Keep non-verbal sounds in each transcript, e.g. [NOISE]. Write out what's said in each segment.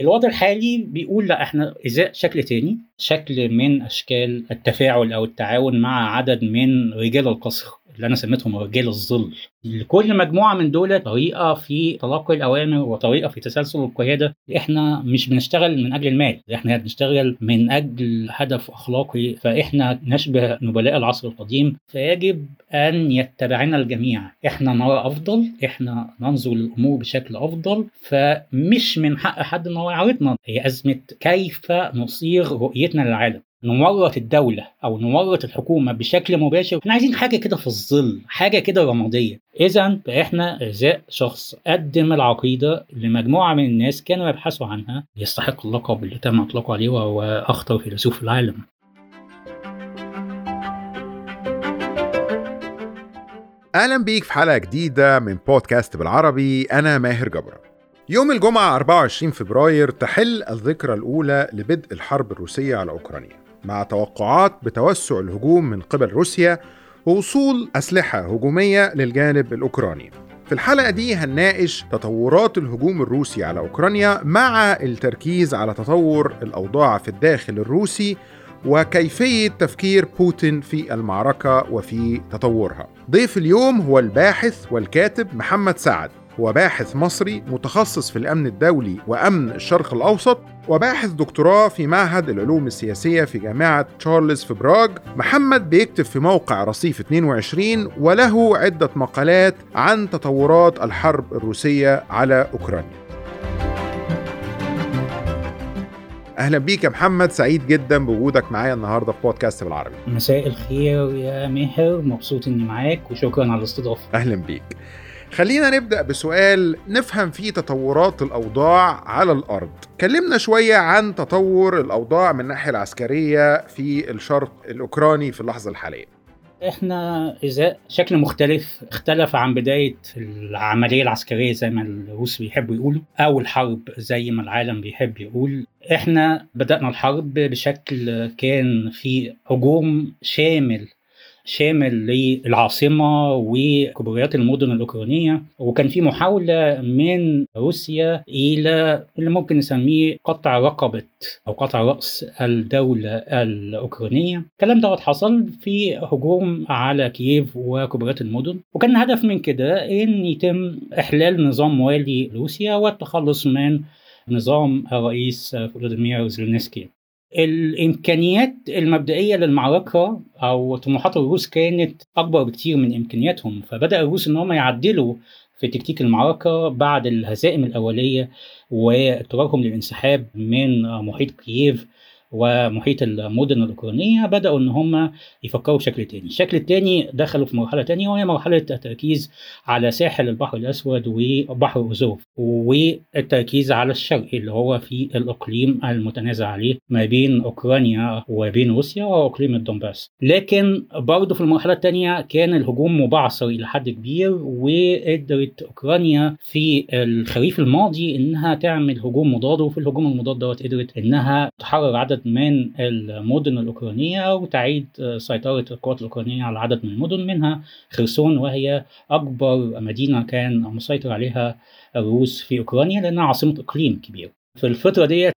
الوضع الحالي بيقول لا إحنا إزاء شكل تاني شكل من أشكال التفاعل أو التعاون مع عدد من رجال القصر. اللي أنا سميتهم رجال الظل. لكل مجموعة من دول طريقة في تلقي الأوامر وطريقة في تسلسل القيادة. إحنا مش بنشتغل من أجل المال إحنا بنشتغل من أجل هدف أخلاقي. فإحنا نشبه نبلاء العصر القديم. فيجب أن يتبعنا الجميع. إحنا نرى أفضل إحنا ننظر للأمور بشكل أفضل. فمش من حق حد إن هو يعارضنا. هي أزمة كيف نصيغ رؤيتنا للعالم. نورط الدولة أو نورط الحكومة بشكل مباشر. إحنا عايزين حاجة كده في الظل حاجة كده رمادية. إذا فإحنا إزاء شخص قدم العقيدة لمجموعة من الناس كانوا يبحثوا عنها يستحق اللقب اللي تم إطلاقه عليه وهو أخطر فيلسوف العالم. أهلا بيك في حلقة جديدة من بودكاست بالعربي أنا ماهر جبرة. يوم الجمعة 24 فبراير تحل الذكرى الأولى لبدء الحرب الروسية على أوكرانيا. مع توقعات بتوسع الهجوم من قبل روسيا ووصول أسلحة هجومية للجانب الأوكراني. في الحلقة دي هنناقش تطورات الهجوم الروسي على أوكرانيا مع التركيز على تطور الأوضاع في الداخل الروسي وكيفية تفكير بوتين في المعركة وفي تطورها. ضيف اليوم هو الباحث والكاتب محمد سعد. هو باحث مصري متخصص في الأمن الدولي وأمن الشرق الأوسط وباحث دكتوراه في معهد العلوم السياسية في جامعة تشارلز في براغ. محمد بيكتب في موقع رصيف 22 وله عدة مقالات عن تطورات الحرب الروسية على أوكرانيا. أهلا بيك يا محمد سعيد جدا بوجودك معايا النهارده في بودكاست بالعربي. مساء الخير يا ماهر مبسوط إني معاك وشكرا على الاستضافة. أهلا بيك. خلينا نبدأ بسؤال نفهم فيه تطورات الأوضاع على الأرض. كلمنا شوية عن تطور الأوضاع من الناحية العسكرية في الشرق الأوكراني في اللحظة الحالية. إحنا إذا شكل مختلف اختلف عن بداية العملية العسكرية زي ما الروس بيحبوا يقولوا. أو الحرب زي ما العالم بيحب يقول. إحنا بدأنا الحرب بشكل كان في هجوم شامل شامل للعاصمة وكبريات المدن الأوكرانية وكان في محاولة من روسيا إلى اللي ممكن نسميه قطع رقبة أو قطع رأس الدولة الأوكرانية. الكلام دوت حصل في هجوم على كييف وكبريات المدن. وكان الهدف من كده إن يتم إحلال نظام موالي روسيا والتخلص من نظام الرئيس فلاديمير زيلينسكي. الإمكانيات المبدئية للمعركة أو طموحات الروس كانت أكبر بكتير من إمكانياتهم فبدأ الروس إن هم يعدلوا في تكتيك المعركة بعد الهزائم الأولية واضطرارهم للانسحاب من محيط كييف. ومحيط المدن الأوكرانية بدأوا إن هم يفكروا بشكل تاني. الشكل التاني دخلوا في مرحلة تانية وهي مرحلة التركيز على ساحل البحر الأسود وبحر أزوف والتركيز على الشرق اللي هو في الإقليم المتنازع عليه ما بين أوكرانيا وبين روسيا وإقليم الدنباس لكن برضه في المرحلة التانية كان الهجوم مبعثر إلى حد كبير وقدرت أوكرانيا في الخريف الماضي إنها تعمل هجوم مضاد وفي الهجوم المضاد دوت قدرت إنها تحرر عدد من المدن الأوكرانية وتعيد سيطرة القوات الأوكرانية على عدد من المدن منها خرسون وهي أكبر مدينة كان مسيطر عليها الروس في أوكرانيا لأنها عاصمة إقليم كبير. في الفترة ديت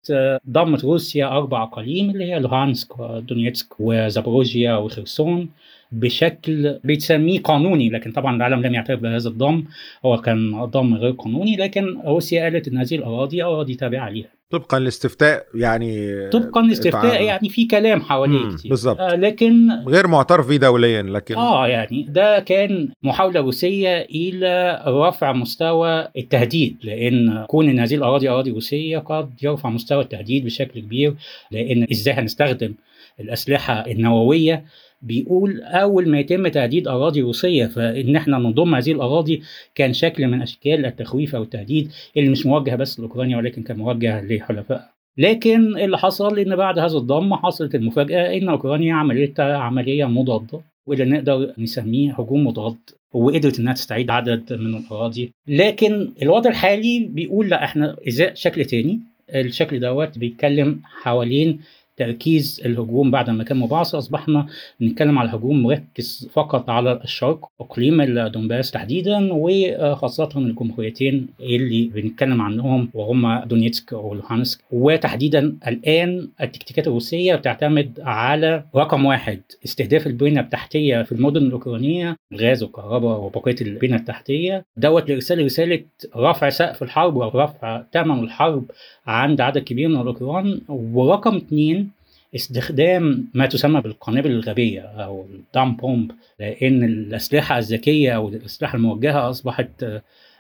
ضمت روسيا أربع أقاليم اللي هي لوهانسك ودونيتسك وزابروجيا وخرسون. بشكل بتسميه قانوني لكن طبعا العالم لم يعترف بهذا الضم. هو كان ضم غير قانوني لكن روسيا قالت إن هذه الأراضي أراضي تابعة ليها طبقا لاستفتاء يعني طبقا لاستفتاء يعني في كلام حواليه كتير. بالظبط آه لكن غير معترف به دوليا لكن آه يعني ده كان محاولة روسية إلى رفع مستوى التهديد لأن كون إن هذه الأراضي أراضي روسية قد يرفع مستوى التهديد بشكل كبير لأن إزاي هنستخدم الأسلحة النووية بيقول أول ما يتم تهديد أراضي روسية فإن إحنا نضم هذه الأراضي كان شكل من أشكال التخويف أو التهديد اللي مش موجه بس لأوكرانيا ولكن كان موجه لحلفائها. لكن اللي حصل إن بعد هذا الضم حصلت المفاجأة إن أوكرانيا عملت عملية مضادة واللي نقدر نسميه هجوم مضاد وقدرت إنها تستعيد عدد من الأراضي لكن الوضع الحالي بيقول لا إحنا إزاء شكل تاني الشكل دوت بيتكلم حوالين تركيز الهجوم بعد ما كان مبعث أصبحنا بنتكلم على هجوم مركز فقط على الشرق أقليم الدونباس تحديدا وخاصة الجمهوريتين اللي بنتكلم عنهم وهم دونيتسك ولوهانسك وتحديدا الآن التكتيكات الروسية بتعتمد على رقم واحد استهداف البنيه التحتية في المدن الأوكرانية الغاز والكهرباء وبقية البنيه التحتية. دوت لارسال رسالة رفع سقف الحرب ورفع ثمن الحرب عند عدد كبير من الاوكران ورقم اثنين استخدام ما تسمى بالقنابل الغبية أو الدام بومب لأن الأسلحة الذكية أو الأسلحة الموجهة أصبحت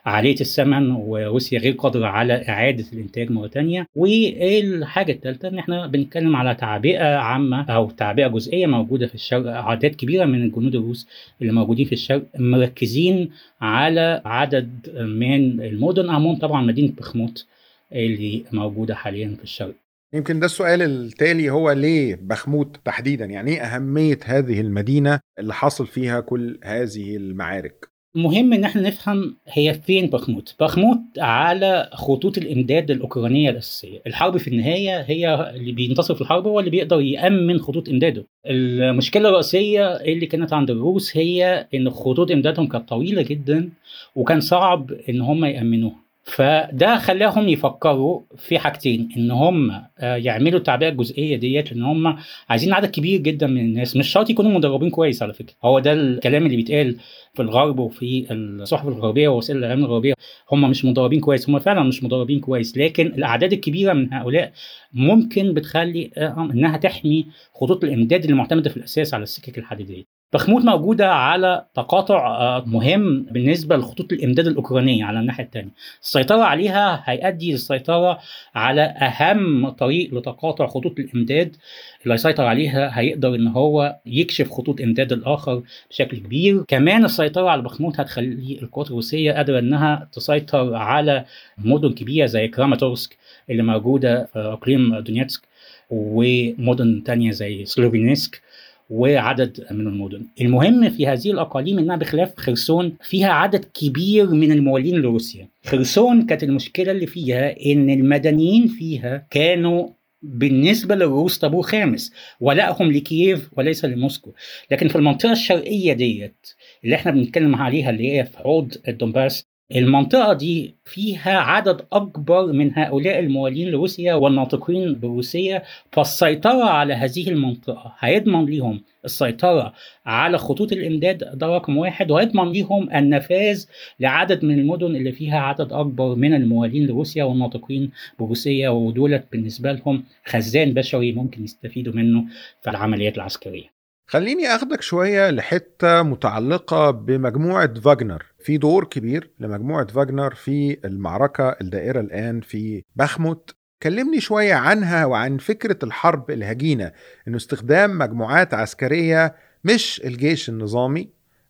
عالية الثمن وروسيا غير قادرة على إعادة الإنتاج مرة تانية. والحاجة الثالثة إن إحنا بنتكلم على تعبئة عامة أو تعبئة جزئية موجودة في الشرق أعداد كبيرة من الجنود الروس اللي موجودين في الشرق مركزين على عدد من المدن أهمهم طبعا مدينة بخموت. اللي موجودة حاليا في الشرق؟ يمكن ده السؤال التالي هو ليه بخموت تحديدا؟ يعني إيه أهمية هذه المدينة اللي حصل فيها كل هذه المعارك؟ مهم إن إحنا نفهم هي فين بخموت. بخموت على خطوط الإمداد الأوكرانية الأساسية. الحرب في النهاية هي اللي بينتصر في الحرب هو اللي بيقدر يأمن خطوط إمداده. المشكلة الرئيسية اللي كانت عند الروس هي إن خطوط إمدادهم كانت طويلة جدا وكان صعب إن هم يأمنوها. فده خلاهم يفكروا في حاجتين إن هم يعملوا التعبئة الجزئية ديت لأن هم عايزين عدد كبير جدا من الناس مش شرط يكونوا مدربين كويس على فكرة. هو ده الكلام اللي بيتقال في الغرب وفي الصحف الغربية ووسائل الإعلام الغربية. هم مش مدربين كويس هم فعلا مش مدربين كويس لكن الأعداد الكبيرة من هؤلاء ممكن بتخلي إنها تحمي خطوط الإمداد اللي معتمده في الأساس على السكك الحديدية. بخموت موجودة على تقاطع مهم بالنسبة لخطوط الإمداد الأوكرانية على الناحية الثانية السيطرة عليها هيؤدي للسيطرة على أهم طريق لتقاطع خطوط الإمداد. اللي هيسيطر عليها هيقدر إن هو يكشف خطوط إمداد الآخر بشكل كبير. كمان السيطرة على بخموت هتخلي القوات الروسية قادرة إنها تسيطر على مدن كبيرة زي كراماتورسك اللي موجودة في إقليم دونيتسك ومدن تانية زي سلوفينسك وعدد من المدن. المهم في هذه الأقاليم أنها بخلاف خرسون فيها عدد كبير من الموالين لروسيا. خرسون كانت المشكلة اللي فيها أن المدنيين فيها كانوا بالنسبة للروس طابور خامس ولائهم لكييف وليس لموسكو. لكن في المنطقة الشرقية ديت اللي إحنا بنتكلم عليها اللي هي في حوض الدونباس المنطقة دي فيها عدد أكبر من هؤلاء الموالين لروسيا والناطقين بالروسية فالسيطرة على هذه المنطقة هيضمن لهم السيطرة على خطوط الإمداد ده رقم واحد وهيضمن لهم النفاذ لعدد من المدن اللي فيها عدد أكبر من الموالين لروسيا والناطقين بروسيا ودولت بالنسبة لهم خزان بشري ممكن يستفيدوا منه في العمليات العسكرية. خليني أخدك شوية لحتة متعلقة بمجموعة فاجنر في دور كبير لمجموعة فاجنر في المعركة الدائرة الآن في بخموت. كلمني شوية عنها وعن فكرة الحرب الهجينة انه استخدام مجموعات عسكرية مش الجيش النظامي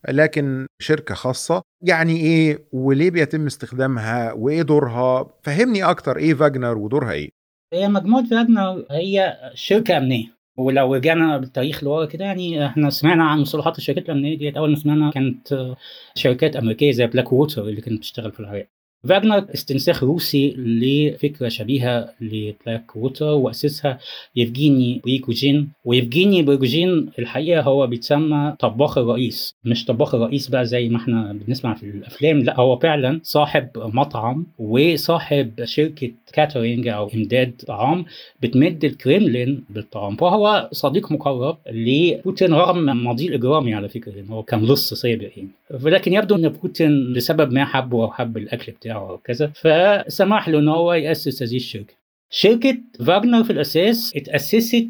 لكن شركة خاصة. يعني إيه؟ وليه بيتم استخدامها؟ وإيه دورها؟ فهمني أكتر إيه فاجنر ودورها إيه. هي مجموعة فاجنر هي شركة أمنية. ولو رجعنا بالتاريخ لورا كده يعني إحنا سمعنا عن مصطلحات الشركات الامنيه ديت. أول ما سمعنا كانت شركات أمريكية زي بلاك ووتر اللي كانت بتشتغل في العراق. فاجنر استنساخ روسي لفكرة شبيهة لبلاك ووتر وأسسها يفجيني بريكوجين ويفجيني بريكوجين الحقيقة هو بيتسمى طباخ الرئيس. مش طباخ الرئيس بقى زي ما إحنا بنسمع في الأفلام لا هو فعلا صاحب مطعم وصاحب شركة catering أو إمداد طعام بتمد الكريملين بالطعام. فهو صديق مقرب لبوتين رغم ماضيه الإجرامي على فكرة إن هو كان لص سابق يعني. ولكن يبدو إن بوتين لسبب ما حبه أو حب الأكل بتاعه أو كذا فسمح له إن هو يأسس هذه الشركة. شركة فاجنر في الأساس اتأسست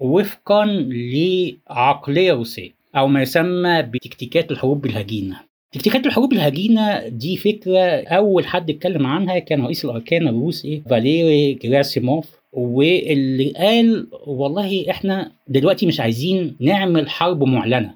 وفقا لعقلية روسية أو ما يسمى بتكتيكات الحروب الهجينة. تكتيكات الحروب الهجينة دي فكرة أول حد اتكلم عنها كان رئيس الأركان الروسي فاليري جراسيموف واللي قال والله إحنا دلوقتي مش عايزين نعمل حرب معلنة.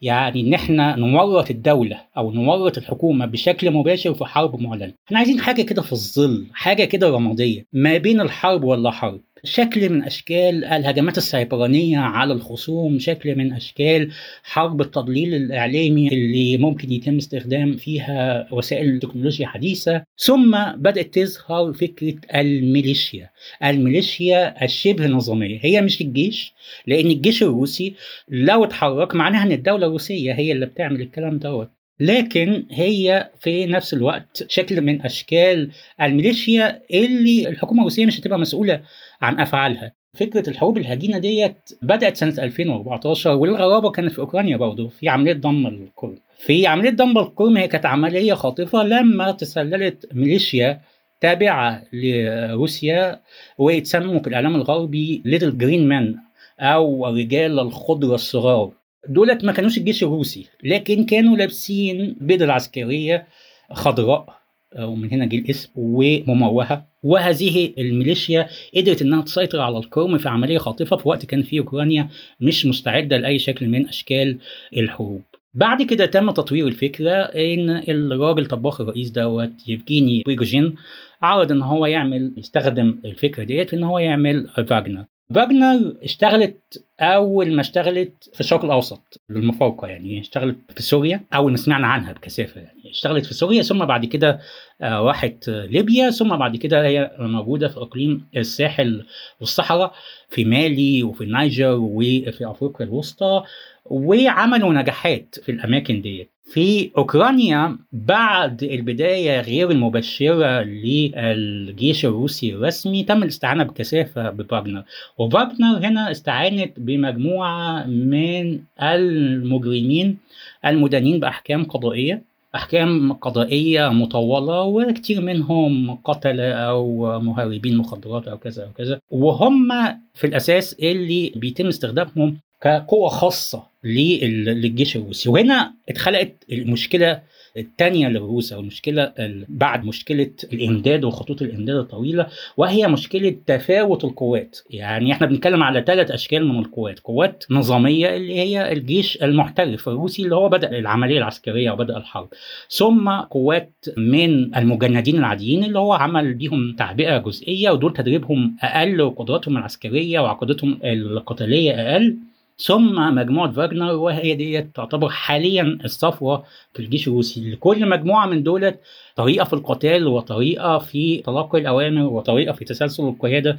يعني إن إحنا نورط الدولة أو نورط الحكومة بشكل مباشر في حرب معلنة. إحنا عايزين حاجة كده في الظل حاجة كده رمادية ما بين الحرب ولا حرب شكل من أشكال الهجمات السيبرانية على الخصوم شكل من أشكال حرب التضليل الإعلامي اللي ممكن يتم استخدام فيها وسائل تكنولوجيا حديثة. ثم بدأت تظهر فكرة الميليشيا. الميليشيا الشبه نظاميه هي مش الجيش لأن الجيش الروسي لو اتحرك معناها إن الدولة الروسية هي اللي بتعمل الكلام دوت. لكن هي في نفس الوقت شكل من أشكال الميليشيا اللي الحكومة الروسية مش هتبقى مسؤولة عن أفعالها. فكرة الحروب الهجينة ديت بدأت سنة 2014 والغرابة كانت في أوكرانيا برضه في عملية ضم الكرم في عملية ضم الكرم هي كانت عملية خاطفة لما تسللت ميليشيا تابعة لروسيا ويتسموا في الإعلام الغربي little green men أو رجال الخضرة الصغار. دولت ما كانوش الجيش الروسي لكن كانوا لابسين بدل عسكرية خضراء. ومن هنا جه الاسم ومموهه وهذه الميليشيا قدرت إنها تسيطر على القرم في عملية خاطفة في وقت كان فيه أوكرانيا مش مستعدة لأي شكل من أشكال الحروب. بعد كده تم تطوير الفكرة إن الراجل طباخ الرئيس دوت يفجيني بريجوجين عرض إن هو يعمل يستخدم الفكرة ديت في إن هو يعمل فاجنر فاجنر اشتغلت أول ما اشتغلت في الشرق الأوسط للمفارقه يعني اشتغلت في سوريا أول ما سمعنا عنها بكثافة يعني. اشتغلت في سوريا ثم بعد كده راحت ليبيا ثم بعد كده هي موجودة في إقليم الساحل والصحراء في مالي وفي النيجر وفي أفريقيا الوسطى وعملوا نجاحات في الأماكن ديت. في أوكرانيا بعد البداية غير المبشره للجيش الروسي الرسمي تم الاستعانة بكثافة بفاجنر وفاجنر هنا استعانت بمجموعة من المجرمين المدانين بأحكام قضائية. أحكام قضائية مطولة وكتير منهم قتلة أو مهربين مخدرات أو كذا أو كذا. وهم في الأساس اللي بيتم استخدامهم كقوة خاصة. للجيش الروسي. وهنا اتخلقت المشكلة الثانية للروس أو المشكلة بعد مشكلة الإمداد وخطوط الإمداد الطويلة وهي مشكلة تفاوت القوات. يعني إحنا بنتكلم على ثلاث أشكال من القوات قوات نظامية اللي هي الجيش المحترف الروسي اللي هو بدأ العملية العسكرية وبدأ الحرب ثم قوات من المجندين العاديين اللي هو عمل بيهم تعبئة جزئية ودول تدريبهم أقل وقدراتهم العسكرية وعقدتهم القتالية أقل. ثم مجموعة فاجنر وهي دي تعتبر حاليا الصفوة في الجيش الروسي. لكل مجموعة من دولت طريقة في القتال وطريقة في تلقي الأوامر وطريقة في تسلسل القيادة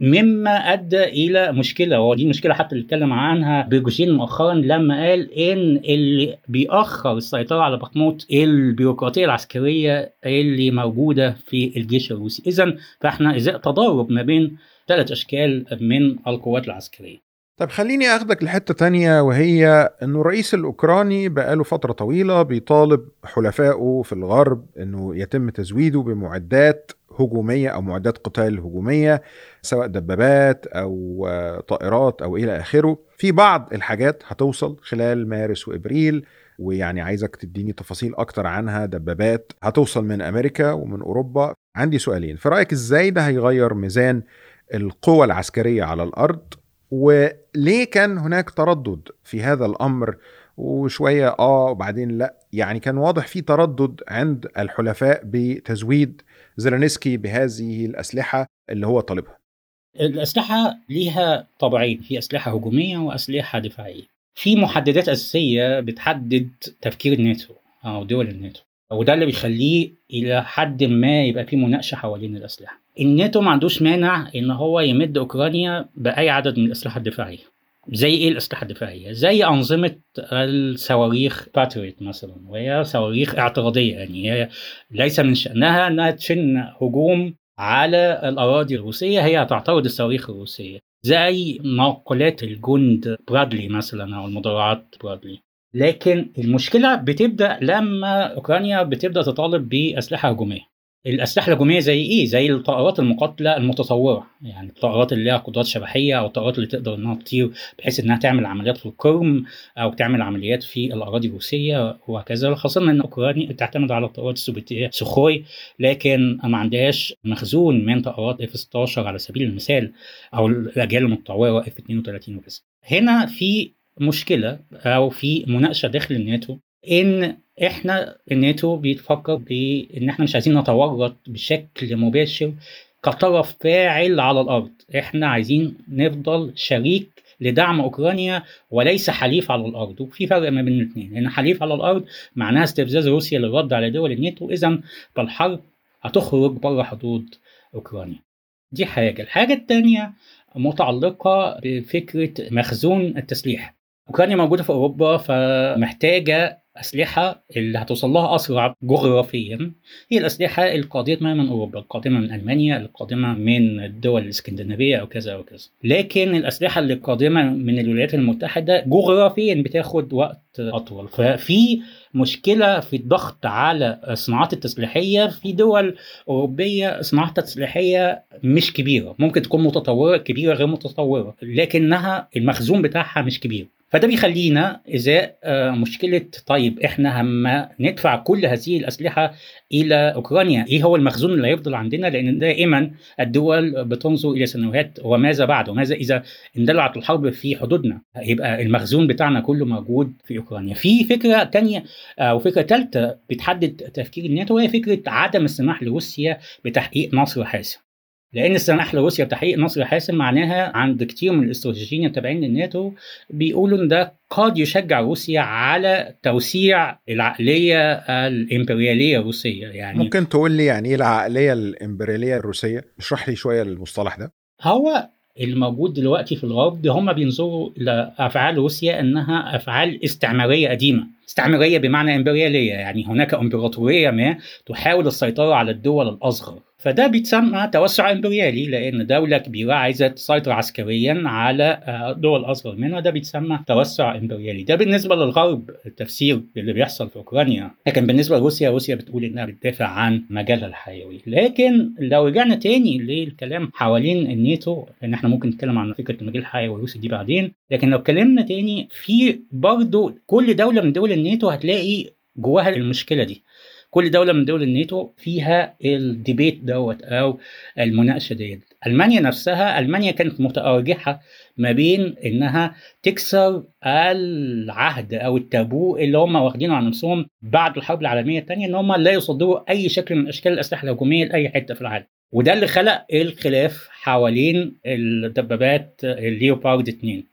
مما أدى إلى مشكلة. ودي مشكلة حتى اللي اتكلم عنها بيجوشين مؤخرا لما قال إن اللي بيأخر السيطرة على بخموت البيروقراطية العسكرية اللي موجودة في الجيش الروسي. إذا فإحنا إزاء تضارب ما بين ثلاث أشكال من القوات العسكرية. طب خليني أخدك لحتة تانية وهي إنه الرئيس الأوكراني بقاله فترة طويلة بيطالب حلفائه في الغرب إنه يتم تزويده بمعدات هجومية أو معدات قتال هجومية سواء دبابات أو طائرات أو إلى آخره. في بعض الحاجات هتوصل خلال مارس وإبريل ويعني عايزك تديني تفاصيل أكتر عنها. دبابات هتوصل من أمريكا ومن أوروبا. عندي سؤالين في رأيك إزاي ده هيغير ميزان القوى العسكرية على الأرض وليه كان هناك تردد في هذا الأمر؟ وشوية آه وبعدين لأ. يعني كان واضح في تردد عند الحلفاء بتزويد زيلينسكي بهذه الأسلحة اللي هو طالبها. الأسلحة ليها طابعين في أسلحة هجومية وأسلحة دفاعية. في محددات أساسية بتحدد تفكير الناتو أو دول الناتو وده اللي بيخليه إلى حد ما يبقى في مناقشة حوالين الأسلحة. الناتو ما عندوش مانع إن هو يمد أوكرانيا بأي عدد من الأسلحة الدفاعية. زي إيه الأسلحة الدفاعية؟ زي أنظمة الصواريخ باتريت مثلا وهي صواريخ اعتراضية يعني هي ليس من شأنها إنها تشن هجوم على الأراضي الروسية هي هتعترض الصواريخ الروسية. زي ناقلات الجند برادلي مثلا أو المدرعات برادلي. لكن المشكلة بتبدأ لما أوكرانيا بتبدأ تطالب بأسلحة هجومية. الأسلحة الهجومية زي إيه؟ زي الطائرات المقاتلة المتطورة، يعني الطائرات اللي لها قدرات شبحيه أو الطائرات اللي تقدر إنها تطير بحيث إنها تعمل عمليات في القرم أو تعمل عمليات في الأراضي الروسية وهكذا، خاصة إن أوكرانيا بتعتمد على الطائرات السوفيتيه سخوي لكن ما عندهاش مخزون من طائرات F 16 على سبيل المثال أو الأجيال المتطورة F 32 وكذا. هنا في مشكلة أو في مناقشة داخل الناتو إن إحنا الناتو بيتفكر بإن إحنا مش عايزين نتورط بشكل مباشر كطرف فاعل على الأرض. إحنا عايزين نفضل شريك لدعم أوكرانيا وليس حليف على الأرض. وفي فرق ما بين الاثنين لأن حليف على الأرض معناها استفزاز روسيا للرد على دول الناتو. اذا فالحرب هتخرج بره حدود أوكرانيا. دي حاجة. الحاجة الثانية متعلقة بفكرة مخزون التسليح. أوكرانيا موجودة في أوروبا فمحتاجة أسلحة اللي هتوصل لها أسرع جغرافيا هي الأسلحة القادمة من أوروبا القادمة من ألمانيا القادمة من الدول الإسكندنافية أو كذا أو كذا. لكن الأسلحة اللي قادمة من الولايات المتحدة جغرافيا بتاخد وقت أطول. ففي مشكلة في الضغط على الصناعات التسليحية في دول أوروبية صناعتها التسليحية مش كبيرة. ممكن تكون متطورة كبيرة غير متطورة لكنها المخزون بتاعها مش كبير. فده بيخلينا ازاء مشكلة طيب إحنا هم ندفع كل هذه الأسلحة إلى أوكرانيا. إيه هو المخزون اللي هيفضل عندنا؟ لأن دائما الدول بتنظر إلى سنوات وماذا بعد؟ وماذا إذا اندلعت الحرب في حدودنا؟ يبقى المخزون بتاعنا كله موجود في أوكرانيا. في فكرة تانية أو فكرة ثالثه بتحدد تفكير الناتو وهي فكرة عدم السماح لروسيا بتحقيق نصر حاسم. لأن السماح لروسيا بتحقيق نصر حاسم معناها عند كتير من الاستراتيجيين التابعين للناتو بيقولوا إن ده قد يشجع روسيا على توسيع العقلية الإمبريالية الروسية. يعني ممكن تقول لي يعني إيه العقلية الإمبريالية الروسية؟ اشرح لي شوية المصطلح ده. هو الموجود دلوقتي في الغرب هم بينظروا لأفعال روسيا إنها أفعال استعمارية قديمة. استعمارية بمعنى إمبريالية يعني هناك إمبراطورية ما تحاول السيطرة على الدول الأصغر. فده بيتسمى توسع إمبريالي لأن دولة كبيرة عايزة تسيطر عسكريا على دول أصغر منها ده بيتسمى توسع إمبريالي. ده بالنسبة للغرب التفسير اللي بيحصل في أوكرانيا. لكن بالنسبة لروسيا روسيا بتقول إنها بتدافع عن مجالها الحيوي. لكن لو رجعنا تاني للكلام حوالين الناتو لأن إحنا ممكن نتكلم عن فكرة المجال الحيوي الروسي دي بعدين لكن لو اتكلمنا تاني في برضه كل دولة من دول الناتو هتلاقي جواها المشكلة دي. كل دولة من دول الناتو فيها الديبيت دوت أو المناقشة ديت. ألمانيا نفسها ألمانيا كانت متأرجحة ما بين إنها تكسر العهد أو التابو اللي هم واخدينه على نفسهم بعد الحرب العالمية الثانية إن هم لا يصدروا أي شكل من أشكال الأسلحة الهجومية لأي حتة في العالم. وده اللي خلق الخلاف حوالين الدبابات الليوبارد 2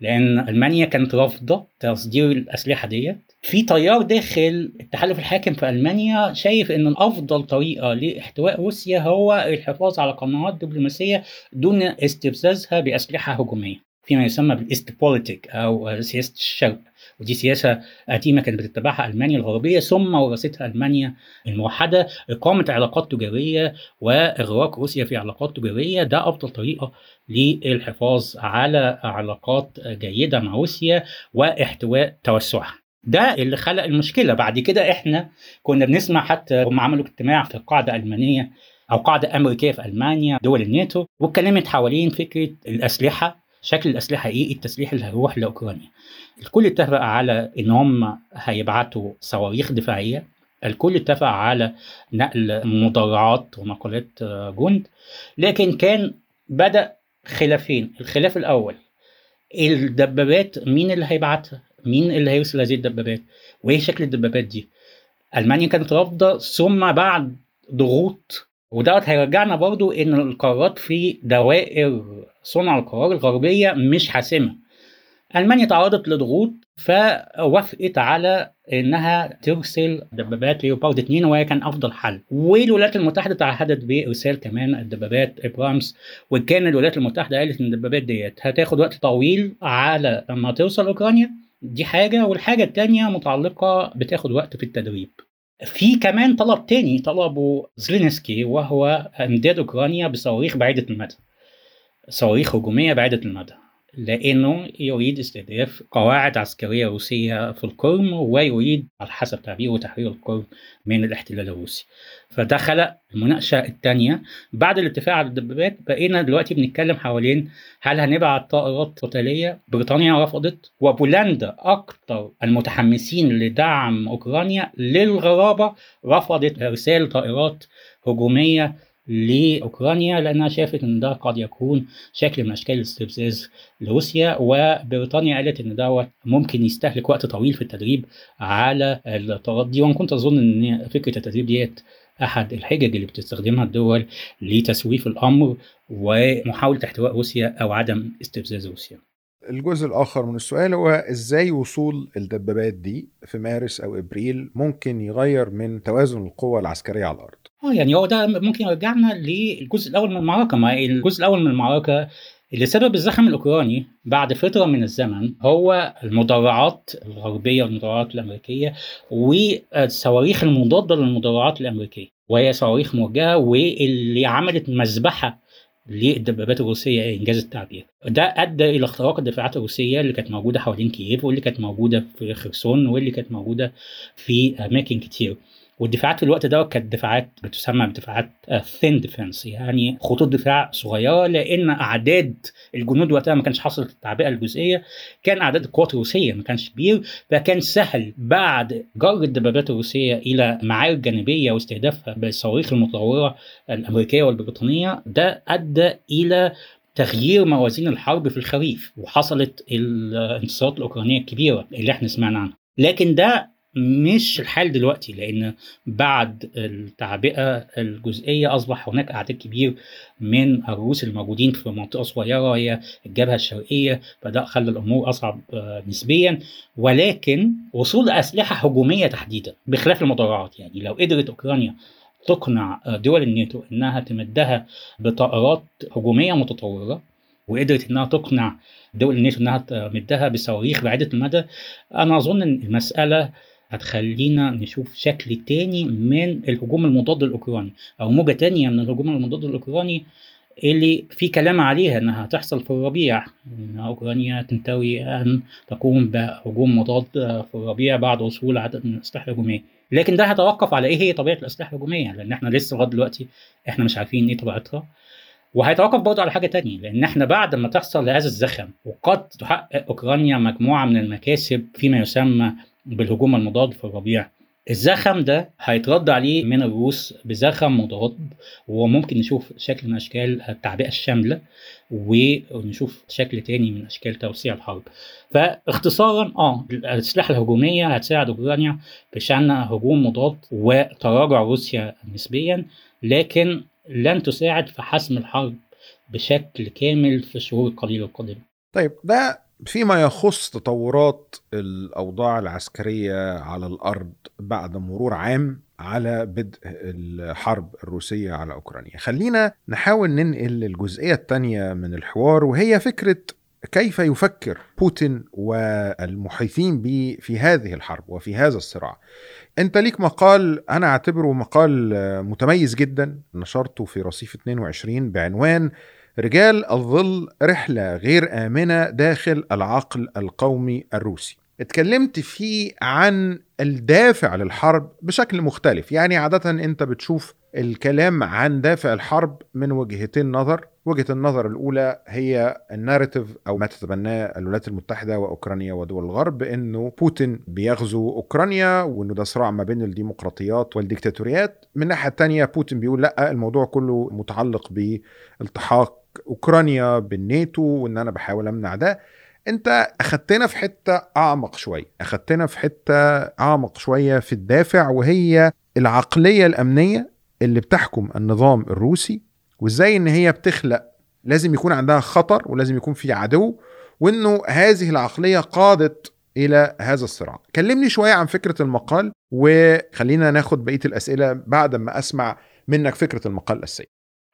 لأن ألمانيا كانت رافضة تصدير الأسلحة ديت. في تيار داخل التحالف الحاكم في ألمانيا شايف إن افضل طريقة لإحتواء روسيا هو الحفاظ على قنوات دبلوماسية دون استفزازها بأسلحة هجومية فيما يسمى بالاستبوليتيك أو سياسة الشرق. ودي سياسة قديمة كانت بتتبعها ألمانيا الغربية ثم ورثتها ألمانيا الموحدة. إقامة علاقات تجارية وإغراق روسيا في علاقات تجارية ده أفضل طريقة للحفاظ على علاقات جيدة مع روسيا وإحتواء توسعها. ده اللي خلق المشكلة. بعد كده إحنا كنا بنسمع حتى هم عملوا اجتماع في قاعدة ألمانية أو قاعدة أمريكية في ألمانيا دول الناتو واتكلمت حوالين فكرة الأسلحة شكل الأسلحة إيه التسليح اللي هيروح لأوكرانيا. الكل اتفق على إن هم هيبعتوا صواريخ دفاعية. الكل اتفق على نقل مدرعات ونقلات جند. لكن كان بدأ خلافين. الخلاف الأول الدبابات مين اللي هيبعتها؟ مين اللي هيرسل هذه الدبابات؟ وإيه شكل الدبابات دي؟ ألمانيا كانت رافضة ثم بعد ضغوط ودوت هيرجعنا برضو إن القرارات في دوائر صنع القرار الغربية مش حاسمة. ألمانيا تعرضت لضغوط فوافقت على إنها ترسل دبابات ليوبارد 2 وهي كان أفضل حل. والولايات المتحدة تعهدت بإرسال كمان الدبابات إبرامس وكان الولايات المتحدة قالت إن الدبابات ديت هتاخد وقت طويل على لما توصل أوكرانيا. دي حاجة والحاجة الثانية متعلقة بتاخد وقت في التدريب. في كمان طلب تاني طلبه زلينسكي وهو إمداد أوكرانيا بصواريخ بعيدة المدى. صواريخ هجومية بعيدة المدى. لأنه يريد استهداف قواعد عسكرية روسية في القرم ويريد على حسب تعبيره تحرير القرم من الاحتلال الروسي. فده خلق المناقشة الثانية بعد الاتفاق على الدبابات بقينا دلوقتي بنتكلم حوالين هل هنبعت طائرات قتالية بريطانيا رفضت؟ وبولندا أكثر المتحمسين لدعم أوكرانيا للغرابة رفضت إرسال طائرات هجومية لأوكرانيا لأنها شافت إن ده قد يكون شكل من أشكال الاستفزاز لروسيا. وبريطانيا قالت إن دوت ممكن يستهلك وقت طويل في التدريب على الطائرات دي. وأنا كنت أظن إن فكرة التدريب ديت أحد الحجج اللي بتستخدمها الدول لتسويف الأمر ومحاولة احتواء روسيا أو عدم استفزاز روسيا. الجزء الآخر من السؤال هو إزاي وصول الدبابات دي في مارس أو إبريل ممكن يغير من توازن القوى العسكرية على الأرض آه يعني هو ده ممكن يرجعنا للجزء الأول من المعركة ما الجزء الأول من المعركة اللي سبب الزخم الأوكراني بعد فترة من الزمن هو المدرعات الغربية والمدرعات الأمريكية والصواريخ المضادة للمدرعات الأمريكية وهي صواريخ موجهة واللي عملت مذبحة للدبابات الروسية إنجاز التعبير. ده أدى إلى اختراق الدفاعات الروسية اللي كانت موجودة حوالين كييف واللي كانت موجودة في خرسون واللي كانت موجودة في أماكن كتير. والدفاعات في الوقت ده كانت دفاعات بتسمى بدفاعات ثين ديفنس يعني خطوط دفاع صغيرة لأن أعداد الجنود وقتها ما كانش حصلت التعبئة الجزئية كان أعداد القوات الروسية ما كانش كبير فكان سهل بعد جر الدبابات الروسية إلى معارك جانبية واستهدافها بالصواريخ المتطورة الأمريكية والبريطانية ده أدى إلى تغيير موازين الحرب في الخريف وحصلت الانتصارات الأوكرانية الكبيرة اللي إحنا سمعنا عنها. لكن ده مش الحال دلوقتي لأن بعد التعبئة الجزئية أصبح هناك أعداد كبير من الروس الموجودين في منطقة صغيرة هي الجبهة الشرقية فده خلى الأمور أصعب نسبيا. ولكن وصول أسلحة هجومية تحديدا بخلاف المدرعات يعني لو قدرت أوكرانيا تقنع دول الناتو إنها تمدها بطائرات هجومية متطورة وقدرت إنها تقنع دول الناتو إنها تمدها بصواريخ بعيدة المدى أنا أظن إن المسألة هتخلينا نشوف شكل تاني من الهجوم المضاد الأوكراني أو موجة تانية من الهجوم المضاد الأوكراني اللي في كلام عليها إنها هتحصل في الربيع. إن أوكرانيا تنتوي أن تقوم بهجوم مضاد في الربيع بعد وصول عدد من الأسلحة الهجومية. لكن ده هيتوقف على إيه هي طبيعة الأسلحة الهجومية؟ لأن إحنا لسه لغاية دلوقتي إحنا مش عارفين إيه طبيعتها. وهيتوقف برضه على حاجة تانية لأن إحنا بعد ما تحصل هذا الزخم وقد تحقق أوكرانيا مجموعة من المكاسب فيما يسمى بالهجوم المضاد في الربيع. الزخم ده هيترد عليه من الروس بزخم مضاد وممكن نشوف شكل من أشكال التعبئة الشاملة ونشوف شكل تاني من أشكال توسيع الحرب. فاختصارا آه الأسلحة الهجومية هتساعد أوكرانيا في شان هجوم مضاد وتراجع روسيا نسبيا لكن لن تساعد في حسم الحرب بشكل كامل في الشهور القليلة القادمة. طيب ده فيما يخص تطورات الأوضاع العسكرية على الأرض بعد مرور عام على بدء الحرب الروسية على أوكرانيا. خلينا نحاول ننقل للجزئية الثانية من الحوار وهي فكرة كيف يفكر بوتين والمحيطين به في هذه الحرب وفي هذا الصراع. أنت ليك مقال أنا أعتبره مقال متميز جدا نشرته في رصيف 22 بعنوان رجال الظل رحلة غير آمنة داخل العقل القومي الروسي. اتكلمت فيه عن الدافع للحرب بشكل مختلف. يعني عادة انت بتشوف الكلام عن دافع الحرب من وجهتين نظر. وجهة النظر الأولى هي الناريتيف أو ما تتبناه الولايات المتحدة وأوكرانيا ودول الغرب إنه بوتين بيغزو أوكرانيا وإنه ده صراع ما بين الديمقراطيات والديكتاتوريات. من الناحية التانية بوتين بيقول لأ الموضوع كله متعلق بالتحاق أوكرانيا بالناتو وإن أنا بحاول أمنع ده. أنت أخدتنا في حتة أعمق شوية. أخدتنا في حتة أعمق شوية في الدافع وهي العقلية الأمنية اللي بتحكم النظام الروسي وإزاي إن هي بتخلق لازم يكون عندها خطر ولازم يكون في عدو وإنه هذه العقلية قادت إلى هذا الصراع. كلمني شوية عن فكرة المقال وخلينا ناخد بقية الأسئلة بعد ما أسمع منك فكرة المقال الاساسيه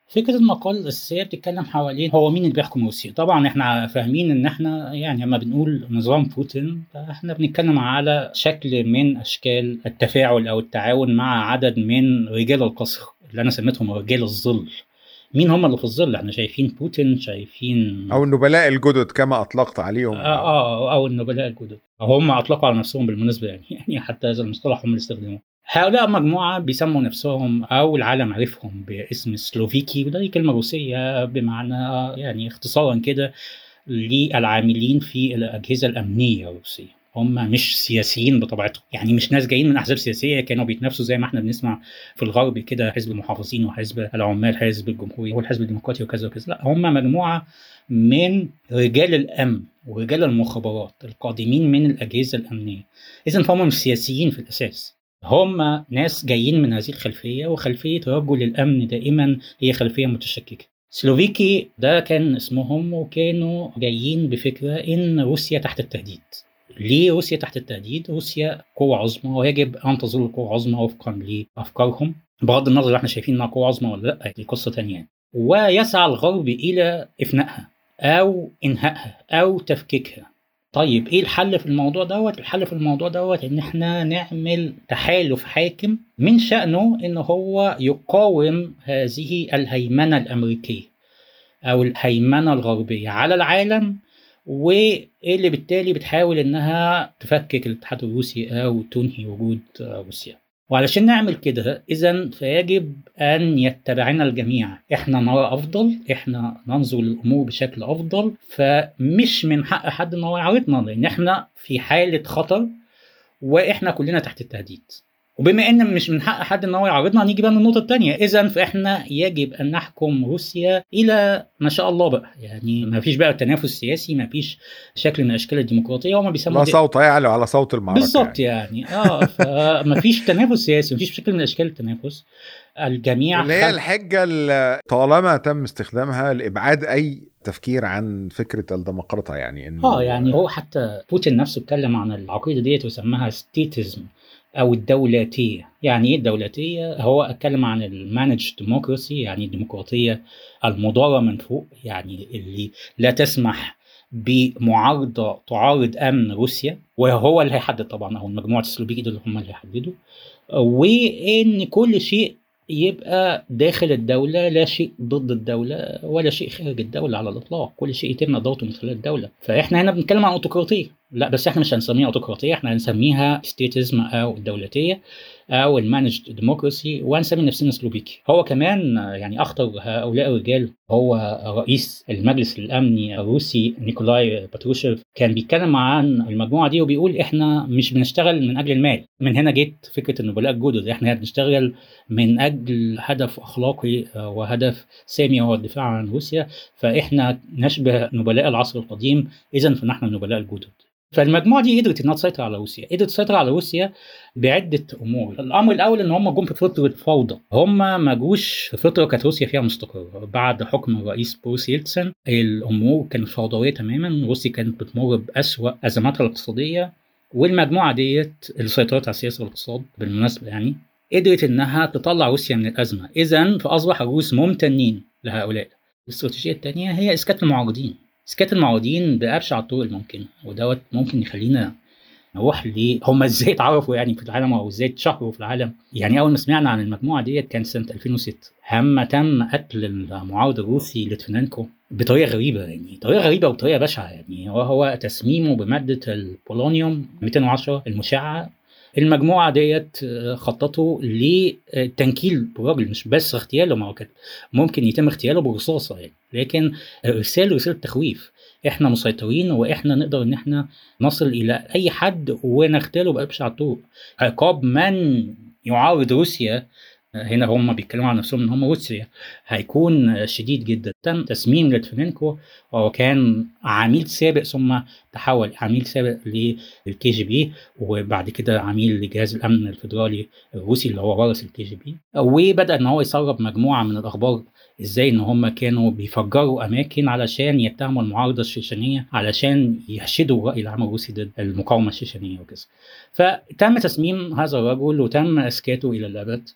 فكرة المقال الأساسية بتتكلم حوالين هو مين اللي بيحكم روسيا. طبعا إحنا فاهمين إن إحنا يعني لما بنقول نظام بوتين فإحنا بنتكلم على شكل من أشكال التفاعل أو التعاون مع عدد من رجال القصر اللي أنا سميتهم رجال الظل. مين هم اللي في الظل؟ إحنا شايفين بوتين شايفين أو النبلاء الجدد كما أطلقت عليهم. آه, آه أو النبلاء الجدد. هم أطلقوا على نفسهم بالمناسبة يعني. [LAUGHS] يعني حتى هذا المصطلح هم اللي استخدموه. هؤلاء مجموعة بيسموا نفسهم أو العالم عرفهم باسم سلوفيكي وده كلمة روسية بمعنى يعني اختصارا كده للعاملين في الأجهزة الأمنية الروسية. هم مش سياسيين بطبيعتهم يعني مش ناس جايين من أحزاب سياسية كانوا بيتنافسوا زي ما إحنا بنسمع في الغرب كده حزب المحافظين وحزب العمال حزب الجمهوري والحزب الديمقراطي وكذا وكذا. لا هم مجموعة من رجال الأمن ورجال المخابرات القادمين من الأجهزة الأمنية. اذا فهم مش سياسيين في الأساس. هم ناس جايين من هذه الخلفية وخلفية رجل الأمن دائما هي خلفية متشككة. سلوفيكي ده كان اسمهم وكانوا جايين بفكرة إن روسيا تحت التهديد. ليه روسيا تحت التهديد؟ روسيا قوة عظمى ويجب أن تظل قوة عظمى وفقا لأفكارهم. بغض النظر إحنا شايفين إنها قوة عظمى ولا لأ دي قصة تانية ويسعى الغرب إلى إفنائها أو إنهائها أو تفكيكها. طيب إيه الحل في الموضوع دوت؟ الحل في الموضوع دوت إن إحنا نعمل تحالف حاكم من شأنه إن هو يقاوم هذه الهيمنة الأمريكية أو الهيمنة الغربية على العالم واللي بالتالي بتحاول إنها تفكك الاتحاد الروسي أو تنهي وجود روسيا. وعلشان نعمل كده اذا فيجب أن يتبعنا الجميع. إحنا نرى أفضل إحنا ننظر للأمور بشكل أفضل فمش من حق حد إن هو يعارضنا لأن إحنا في حالة خطر وإحنا كلنا تحت التهديد. وبما إن مش من حق حد إن هو يعارضنا هنيجي بقى للنقطة الثانية اذا فإحنا يجب أن نحكم روسيا إلى ما شاء الله بقى. يعني ما فيش بقى تنافس سياسي ما فيش شكل من أشكال الديمقراطية هما بيسموه لا صوت يعلو على صوت المعركة بالظبط يعني, يعني. آه فما فيش تنافس سياسي ما فيش شكل من أشكال التنافس. الجميع اللي هي الحجة اللي طالما تم استخدامها لإبعاد أي تفكير عن فكرة الديمقراطية يعني انه آه يعني هو حتى بوتين نفسه اتكلم عن العقيدة ديت وسماها statism أو الدولاتيه يعني إيه الدولاتيه هو أتكلم عن ال managed democracy يعني الديمقراطية المداره من فوق يعني اللي لا تسمح بمعارضة تعارض أمن روسيا وهو اللي هيحدد طبعا أو مجموعه السلوفيكي دول هم اللي هيحددوا. وإن كل شيء يبقى داخل الدولة لا شيء ضد الدولة ولا شيء خارج الدولة على الإطلاق. كل شيء يتم إدارته من خلال الدولة. فإحنا هنا بنتكلم عن أوتوقراطية. لا بس إحنا مش هنسميها أوتوقراطية إحنا هنسميها statism أو الدولتية أو ال managed democracy وهنسمي نفسنا سلوفيكي هو كمان يعني أخطر هؤلاء الرجال هو رئيس المجلس الأمني الروسي نيكولاي باتروشيف. كان بيتكلم عن المجموعة دي وبيقول إحنا مش بنشتغل من أجل المال. من هنا جت فكرة النبلاء الجدد إحنا بنشتغل من أجل هدف أخلاقي وهدف سامي هو الدفاع عن روسيا. فإحنا نشبه نبلاء العصر القديم. اذا فنحن النبلاء الجدد فالمجموعة دي قدرت إنها تسيطر على روسيا قدرت تسيطر على روسيا بعدة أمور. الأمر الأول إن هم جم في فتره فوضى هم ما جوش في فتره كانت روسيا فيها مستقرة. بعد حكم الرئيس بوريس يلتسن الأمور كانت فوضوية تماما. روسيا كانت بتمر بأسوأ أزماتها الاقتصادية والمجموعة ديت اللي سيطرت على السياسة والاقتصاد بالمناسبة يعني قدرت إنها تطلع روسيا من الأزمة. اذا فأصبح الروس ممتنين لهؤلاء. الاستراتيجية الثانية هي إسكات المعارضين. اسكات المعارضين بابشع الطرق الممكنة ودوت ممكن يخلينا نروح ل هم إزاي اتعرفوا يعني في العالم أو إزاي اتشهروا في العالم؟ يعني أول ما سمعنا عن المجموعة ديت كان سنة 2006 هم تم قتل المعارض الروسي ليتفينينكو بطريقة غريبة يعني طريقة غريبة وطريقه بشعة يعني هو هو تسميمه بمادة البولونيوم 210 المشعة المجموعة ديت خططوا لتنكيل الراجل مش بس اغتياله ما هو كان ممكن يتم اغتياله برصاصة يعني لكن إرسال رسالة تخويف. إحنا مسيطرين وإحنا نقدر إن إحنا نصل إلى أي حد ونغتاله بأبشع الطرق عقاب من يعارض روسيا هنا هم بيتكلموا عن نفسهم إن هم روسيا. هيكون شديد جدا. تم تسميم ليتفينينكو وهو كان عميل سابق ثم تحول عميل سابق للكي جي بي وبعد كده عميل لجهاز الأمن الفيدرالي الروسي اللي هو ورث الكي جي بي وبدأ إن هو يسرب مجموعة من الأخبار إزاي إن هم كانوا بيفجروا أماكن علشان يتهموا المعارضة الشيشانية علشان يحشدوا الرأي العام الروسي ضد المقاومة الشيشانية وكذا. فتم تسميم هذا الرجل وتم اسكاته إلى الأبد.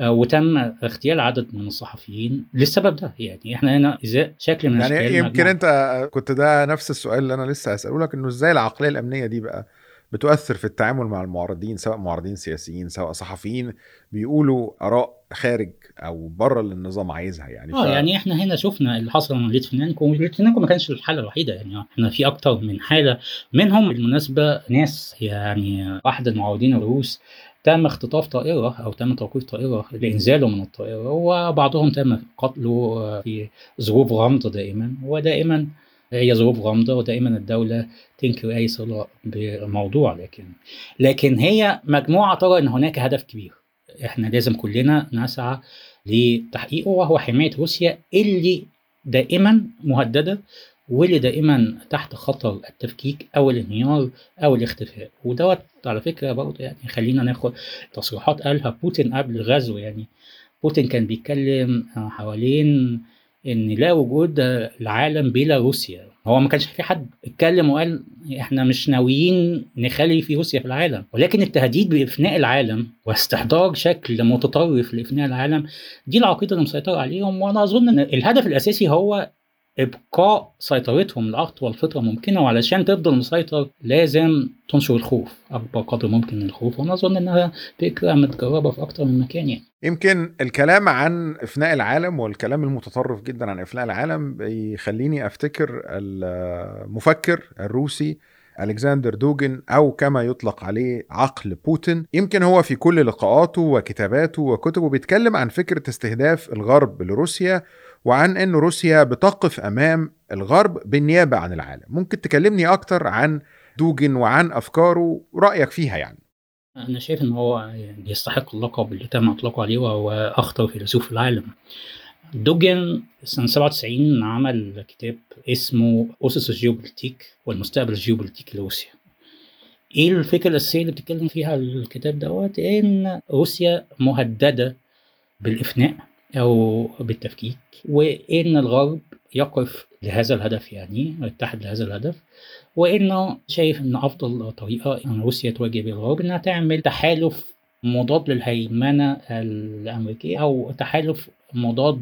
وتم اغتيال عدد من الصحفيين للسبب ده. يعني إحنا هنا ازاء شكل من يعني يمكن. أنت كنت ده نفس السؤال اللي أنا لسه هسأله لك إنه إزاي العقلية الأمنية دي بقى بتؤثر في التعامل مع المعارضين سواء معارضين سياسيين سواء صحفيين بيقولوا آراء خارج أو بره اللي النظام عايزها يعني؟ آه ف... يعني إحنا هنا شفنا اللي حصل مع ليتفينانكو ليتفينانكو ما كانش الحالة الوحيدة. يعني إحنا في أكتر من حالة منهم. بالمناسبة ناس يعني احد المعارضين الروس تم اختطاف طائرة أو تم توقيف طائرة لإنزاله من الطائرة وبعضهم تم قتله في ظروف غامضة دائما ودائما هي ظروف غامضة ودائما الدولة تنكر أي صلة بالموضوع لكن لكن هي مجموعة ترى أن هناك هدف كبير. إحنا لازم كلنا نسعى لتحقيقه وهو حماية روسيا اللي دائما مهددة واللي دائما تحت خطر التفكيك أو الانهيار أو الاختفاء. ودوت على فكرة برضه يعني خلينا ناخد تصريحات قالها بوتين قبل الغزو يعني بوتين كان بيتكلم حوالين إن لا وجود العالم بلا روسيا. هو ما كانش في حد اتكلم وقال إحنا مش ناويين نخلي في روسيا في العالم. ولكن التهديد بافناء العالم واستحضار شكل متطرف لإفناء العالم دي العقيدة اللي مسيطرة عليهم. وأنا أظن إن الهدف الأساسي هو إبقاء سيطرتهم لاطول فتره ممكنة وعلشان تفضل مسيطر لازم تنشر الخوف. أكبر قدر ممكن من الخوف وأنا اظن إنها فكرة متجربة في أكتر من مكان يعني. يمكن الكلام عن إفناء العالم والكلام المتطرف جدا عن إفناء العالم بيخليني أفتكر المفكر الروسي ألكسندر دوجن أو كما يطلق عليه عقل بوتين. يمكن هو في كل لقاءاته وكتاباته وكتبه بيتكلم عن فكرة استهداف الغرب لروسيا وعن إن روسيا بتقف أمام الغرب بالنيابة عن العالم. ممكن تكلمني أكتر عن دوجن وعن أفكاره رايك فيها يعني؟ أنا شايف إن هو يستحق اللقب اللي تم إطلاقه عليه وهو أخطر فيلسوف في العالم. دوجن سنة 97 عمل كتاب اسمه أسس الجيوبوليتيك والمستقبل الجيوبوليتيكي لروسيا. إيه الفكرة الأساسية اللي بتتكلم فيها الكتاب دوت؟ إن روسيا مهددة بالإفناء. أو بالتفكيك وإن الغرب يقف لهذا الهدف يعني يتحد لهذا الهدف وإنه شايف إن أفضل طريقة إن روسيا تواجه الغرب إنها تعمل تحالف مضاد للهيمنة الأمريكية أو تحالف مضاد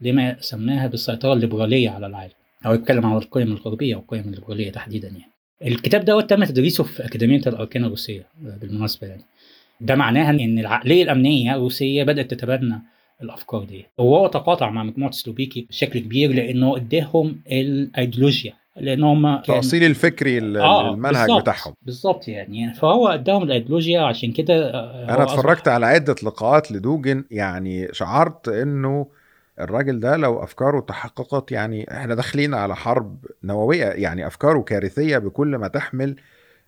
لما سماها بالسيطرة الليبرالية على العالم أو يتكلم عن القيم الغربية أو القيم الليبرالية تحديدا يعني. الكتاب دوت تم تدريسه في أكاديمية الأركان الروسية بالمناسبة يعني. ده معناها إن العقلية الأمنية الروسية بدأت تتبنى الأفكار دي. وهو تقاطع مع مجموعة سلوبيكي بشكل كبير لأنه إداهم الأيديولوجيا لأن هم التأصيل الفكري آه المنهج بالزبط بتاعهم. بالظبط يعني. فهو إداهم الأيديولوجيا عشان كده أنا اتفرجت على عدة لقاءات لدوجن يعني شعرت إنه الراجل ده لو أفكاره تحققت يعني إحنا داخلين على حرب نووية يعني أفكاره كارثية بكل ما تحمل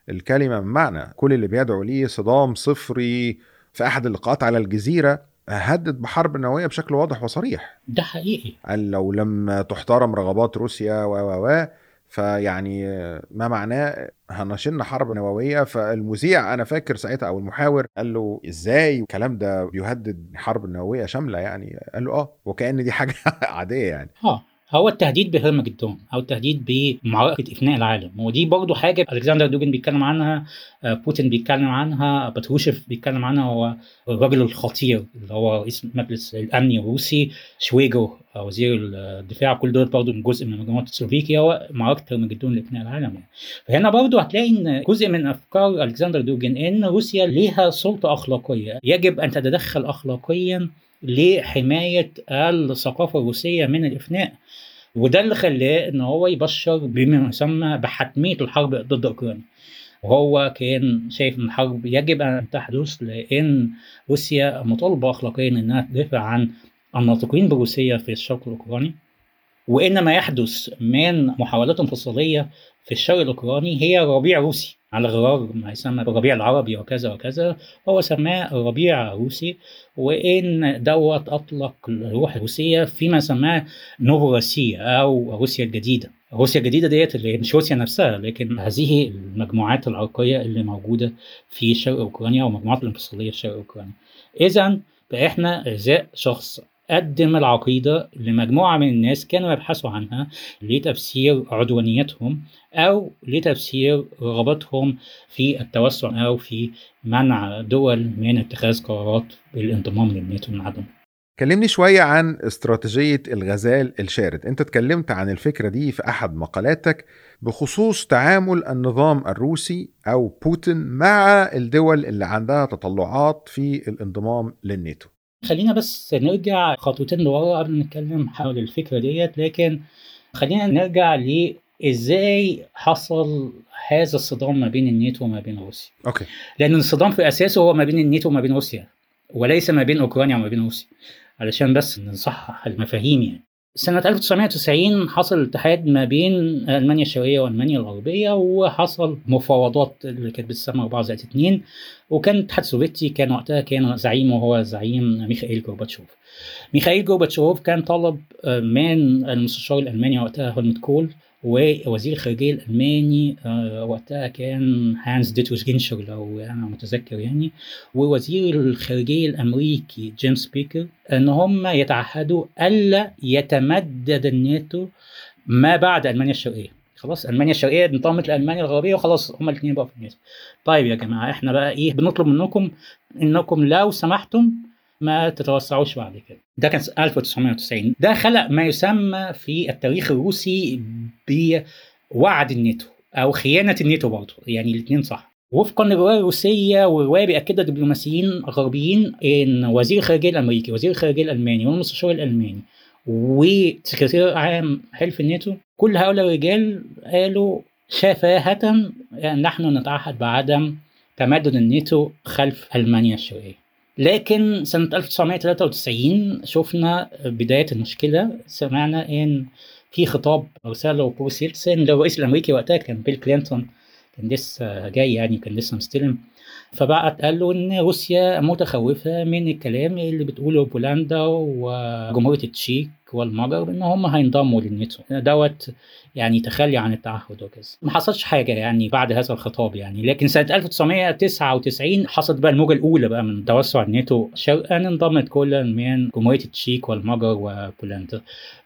الكلمة من معنى. كل اللي بيدعو ليه صدام صفري في أحد اللقاءات على الجزيرة هدد بحرب نووية بشكل واضح وصريح. ده حقيقي. قال لو لم تحترم رغبات روسيا و و و فيعني ما معناه هنشن حرب نووية. فالمذيع أنا فاكر ساعتها أو المحاور قال له إزاي الكلام ده بيهدد حرب نووية شاملة يعني؟ قال له آه وكأن دي حاجة [LAUGHS] عادية يعني. آه. هو التهديد بهرمجدون أو التهديد بمعركة افناء العالم. ودي برضه حاجة ألكسندر دوجن بيتكلم عنها بوتين بيتكلم عنها باتروشيف بيتكلم عنها هو الراجل الخطير اللي هو رئيس المجلس الامني الروسي شويجو وزير الدفاع. كل دول برضه من جزء من مجموعة السلوفيكي هو معركة هرمجدون لافناء العالم. يعني فهنا برضه هتلاقي إن جزء من أفكار ألكسندر دوجن إن روسيا ليها سلطة أخلاقية. يجب أن تتدخل اخلاقيا لحماية الثقافة الروسية من الإفناء. وده اللي خلاه إن هو يبشر بما يسمى بحتمية الحرب ضد أوكرانيا. وهو كان شايف إن الحرب يجب أن تحدث لأن روسيا مطالبة اخلاقيا إنها تدافع عن الناطقين بالروسيه في الشرق الأوكراني. وان ما يحدث من محاولات انفصالية في الشرق الأوكراني هي ربيع روسي على غرار ما يسمى بالربيع العربي وكذا وكذا. هو سماه ربيع روسي وإن دوت أطلق الروح الروسيه فيما سماه نوفوروسيا أو روسيا الجديدة. روسيا الجديدة ديت اللي مش روسيا نفسها لكن هذه المجموعات العرقية اللي موجودة في شرق أوكرانيا ومجموعات الانفصالية في شرق أوكرانيا. اذا فاحنا ازاء شخص قدم العقيدة لمجموعة من الناس كانوا يبحثوا عنها لتفسير عدوانيتهم أو لتفسير رغبتهم في التوسع أو في منع دول من اتخاذ قرارات بالانضمام للناتو من عدم. كلمني شوية عن استراتيجية الغزال الشارد. أنت اتكلمت عن الفكرة دي في أحد مقالاتك بخصوص تعامل النظام الروسي أو بوتين مع الدول اللي عندها تطلعات في الانضمام للناتو. خلينا بس نرجع خطوتين لورا قبل ما نتكلم حول الفكرة ديت لكن خلينا نرجع إزاي حصل هذا الصدام ما بين الناتو وما بين روسيا. Okay. لأن الصدام في أساسه هو ما بين الناتو وما بين روسيا وليس ما بين أوكرانيا وما بين روسيا. علشان بس نصحح المفاهيم يعني. سنة 1990 حصل اتحاد ما بين ألمانيا الشرقية وألمانيا الغربية وحصل مفاوضات اللي كانت بتسمى 4 زائد 2 وكان الاتحاد السوفيتي كان وقتها كان زعيمه هو زعيم ميخائيل جورباتشوف ميخائيل جورباتشوف كان طلب آه، من المستشار الألماني وقتها هلموت كول. ووزير الخارجية الألماني آه، وقتها كان هانز ديتريش جينشر لو أنا متذكر يعني ووزير الخارجية الأمريكي جيمس بيكر إن هم يتعهدوا ألا يتمدد الناتو ما بعد ألمانيا الشرقية. خلاص ألمانيا الشرقية انضمت لألمانيا الغربية وخلاص هما الاثنين بقوا في الناتو. طيب يا جماعة إحنا بقى إيه بنطلب منكم إنكم لو سمحتم ما تتوسعوش بعد كده. ده كان 1990 ده خلق ما يسمى في التاريخ الروسي بوعد الناتو أو خيانة الناتو برضه يعني الاثنين صح. وفقا للرواية الروسية والرواية بياكدها دبلوماسيين غربيين إن وزير الخارجية الأمريكي وزير الخارجية الألماني والمستشار الألماني وسكرتير عام حلف الناتو كل هؤلاء الرجال قالوا شفاهة نحن نتعهد بعدم تمدد الناتو خلف ألمانيا الشرقية. لكن سنة 1993 شفنا بداية المشكلة سمعنا إن في خطاب أرسله بوريس يلتسن للرئيس الأمريكي وقتها كان بيل كلينتون كان لسه جاي يعني كان لسه مستلم. فبعت قال له إن روسيا متخوفة من الكلام اللي بتقوله بولندا وجمهورية التشيك والمجر إن هم هينضموا للناتو. دوت يعني تخلي عن التعهد وكذا ما حصلش حاجة يعني بعد هذا الخطاب يعني. لكن سنة 1999 حصلت بقى الموجة الأولى بقى من توسع الناتو شرقا انضمت كل من جمهورية التشيك والمجر وبولندا.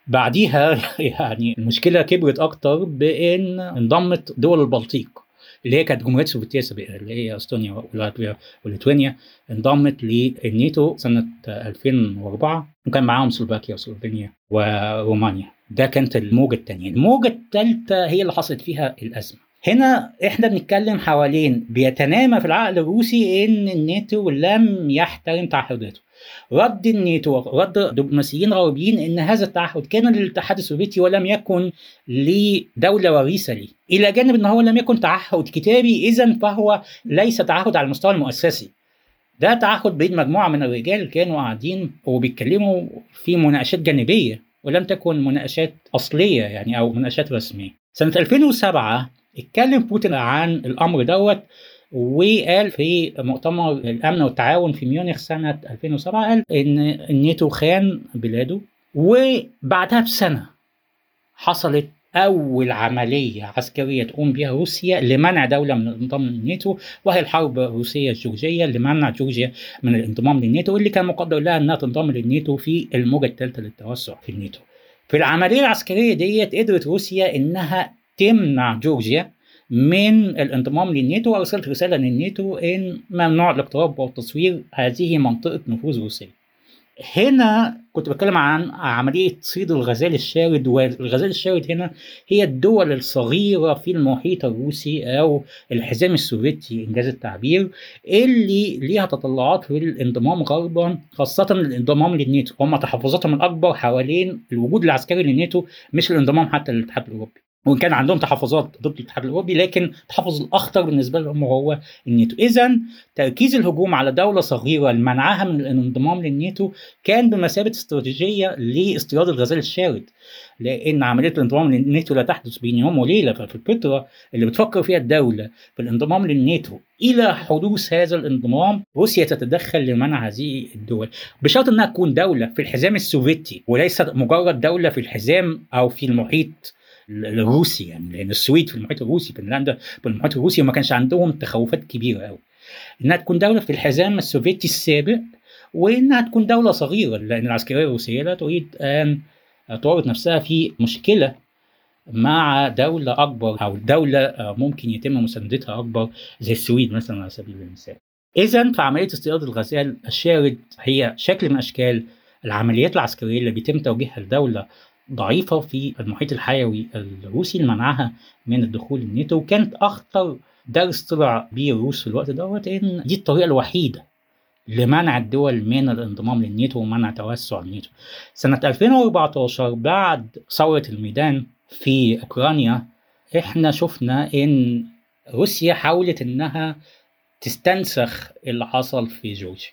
بعديها [LAUGHS] يعني المشكلة كبرت أكتر بإن انضمت دول البلطيق اللي هي كانت جمهوريات سوفيتيه سابقه اللي هي إستونيا ولاتفيا وليتوانيا انضمت للناتو سنة 2004 وكان معاهم سلوفاكيا وسلوفينيا ورومانيا. ده كانت الموجة الثانية الموجة الثالثه هي اللي حصلت فيها الأزمة. هنا إحنا بنتكلم حوالين بيتنامى في العقل الروسي إن الناتو لم يحترم تعهداته. رد الناتو رد دبلوماسيين غربيين إن هذا التعهد كان للاتحاد السوفيتي ولم يكن لدولة وريثة ليه. إلى جانب إن هو لم يكن تعهد كتابي اذا فهو ليس تعهد على المستوى المؤسسي. ده تعهد بين مجموعة من الرجال كانوا قاعدين وبيتكلموا في مناقشات جانبية ولم تكن مناقشات أصلية يعني أو مناقشات رسمية. سنة 2007 اتكلم بوتين عن الأمر دوت. وقال في مؤتمر الأمن والتعاون في ميونخ سنة 2007 قال إن الناتو خان بلاده وبعدها بسنة حصلت أول عملية عسكرية تقوم بها روسيا لمنع دولة من الانضمام للناتو وهي الحرب الروسية الجورجية لمنع جورجيا من الانضمام للناتو اللي كان مقدر لها أنها تنضم للناتو في الموجة الثالثة للتوسع في الناتو. في العملية العسكرية ديت قدرت روسيا إنها تمنع جورجيا من الانضمام للناتو وارسلت رسالة للناتو إن ممنوع الاقتراب والتصوير هذه منطقة نفوذ روسيه. هنا كنت بتكلم عن عملية صيد الغزال الشارد والغزال الشارد هنا هي الدول الصغيرة في المحيط الروسي أو الحزام السوفيتي إنجاز التعبير اللي ليها تطلعات في الانضمام غربا خاصة الانضمام للناتو هم تحفظاتهم الأكبر حوالين الوجود العسكري للناتو مش الانضمام حتى للاتحاد الأوروبي وإن كان عندهم تحفظات ضد الاتحاد الأوروبي لكن التحفظ الأخطر بالنسبة لهم هو الناتو. اذا تركيز الهجوم على دولة صغيرة لمنعها من الانضمام للناتو كان بمثابة استراتيجية لاصطياد الغزال الشارد لأن عملية الانضمام للناتو لا تحدث بين يوم وليلة ففي الفترة اللي بتفكر فيها الدولة في الانضمام للناتو. إلى حدوث هذا الانضمام روسيا تتدخل لمنع هذه الدول. بشرط إنها تكون دولة في الحزام السوفيتي وليست مجرد دولة في الحزام أو في المحيط الروسي يعني لأن السويد في المحيط الروسي فنلندا في المحيط الروسي وما كانش عندهم تخوفات كبيرة قوي إنها تكون دولة في الحزام السوفيتي السابق وإنها تكون دولة صغيرة لأن العسكرية الروسية لا تريد أن تورط نفسها في مشكلة مع دولة أكبر أو دولة ممكن يتم مساندتها أكبر زي السويد مثلا على سبيل المثال. إذا فعملية اصطياد الغزال الشارد هي شكل من أشكال العمليات العسكرية اللي بيتم توجيهها لدولة ضعيفة في المحيط الحيوي الروسي لمنعها من الدخول الناتو وكانت أخطر درس طلع بيه الروس في الوقت دوت إن دي الطريقة الوحيدة لمنع الدول من الانضمام للناتو ومنع توسع الناتو. سنة 2014 بعد ثورة الميدان في أوكرانيا إحنا شفنا إن روسيا حاولت إنها تستنسخ اللي حصل في جورجيا.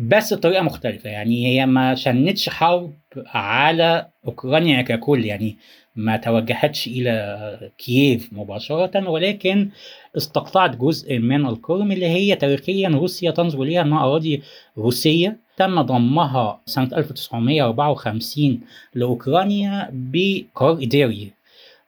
بس بطريقة مختلفة. يعني هي ما شنتش حرب على أوكرانيا ككل. يعني ما توجهتش إلى كييف مباشرة ولكن استقطعت جزء من القرم اللي هي تاريخيا روسيا تنظر إليها إنها أراضي روسية. تم ضمها سنة 1954 لأوكرانيا بقرار إداري.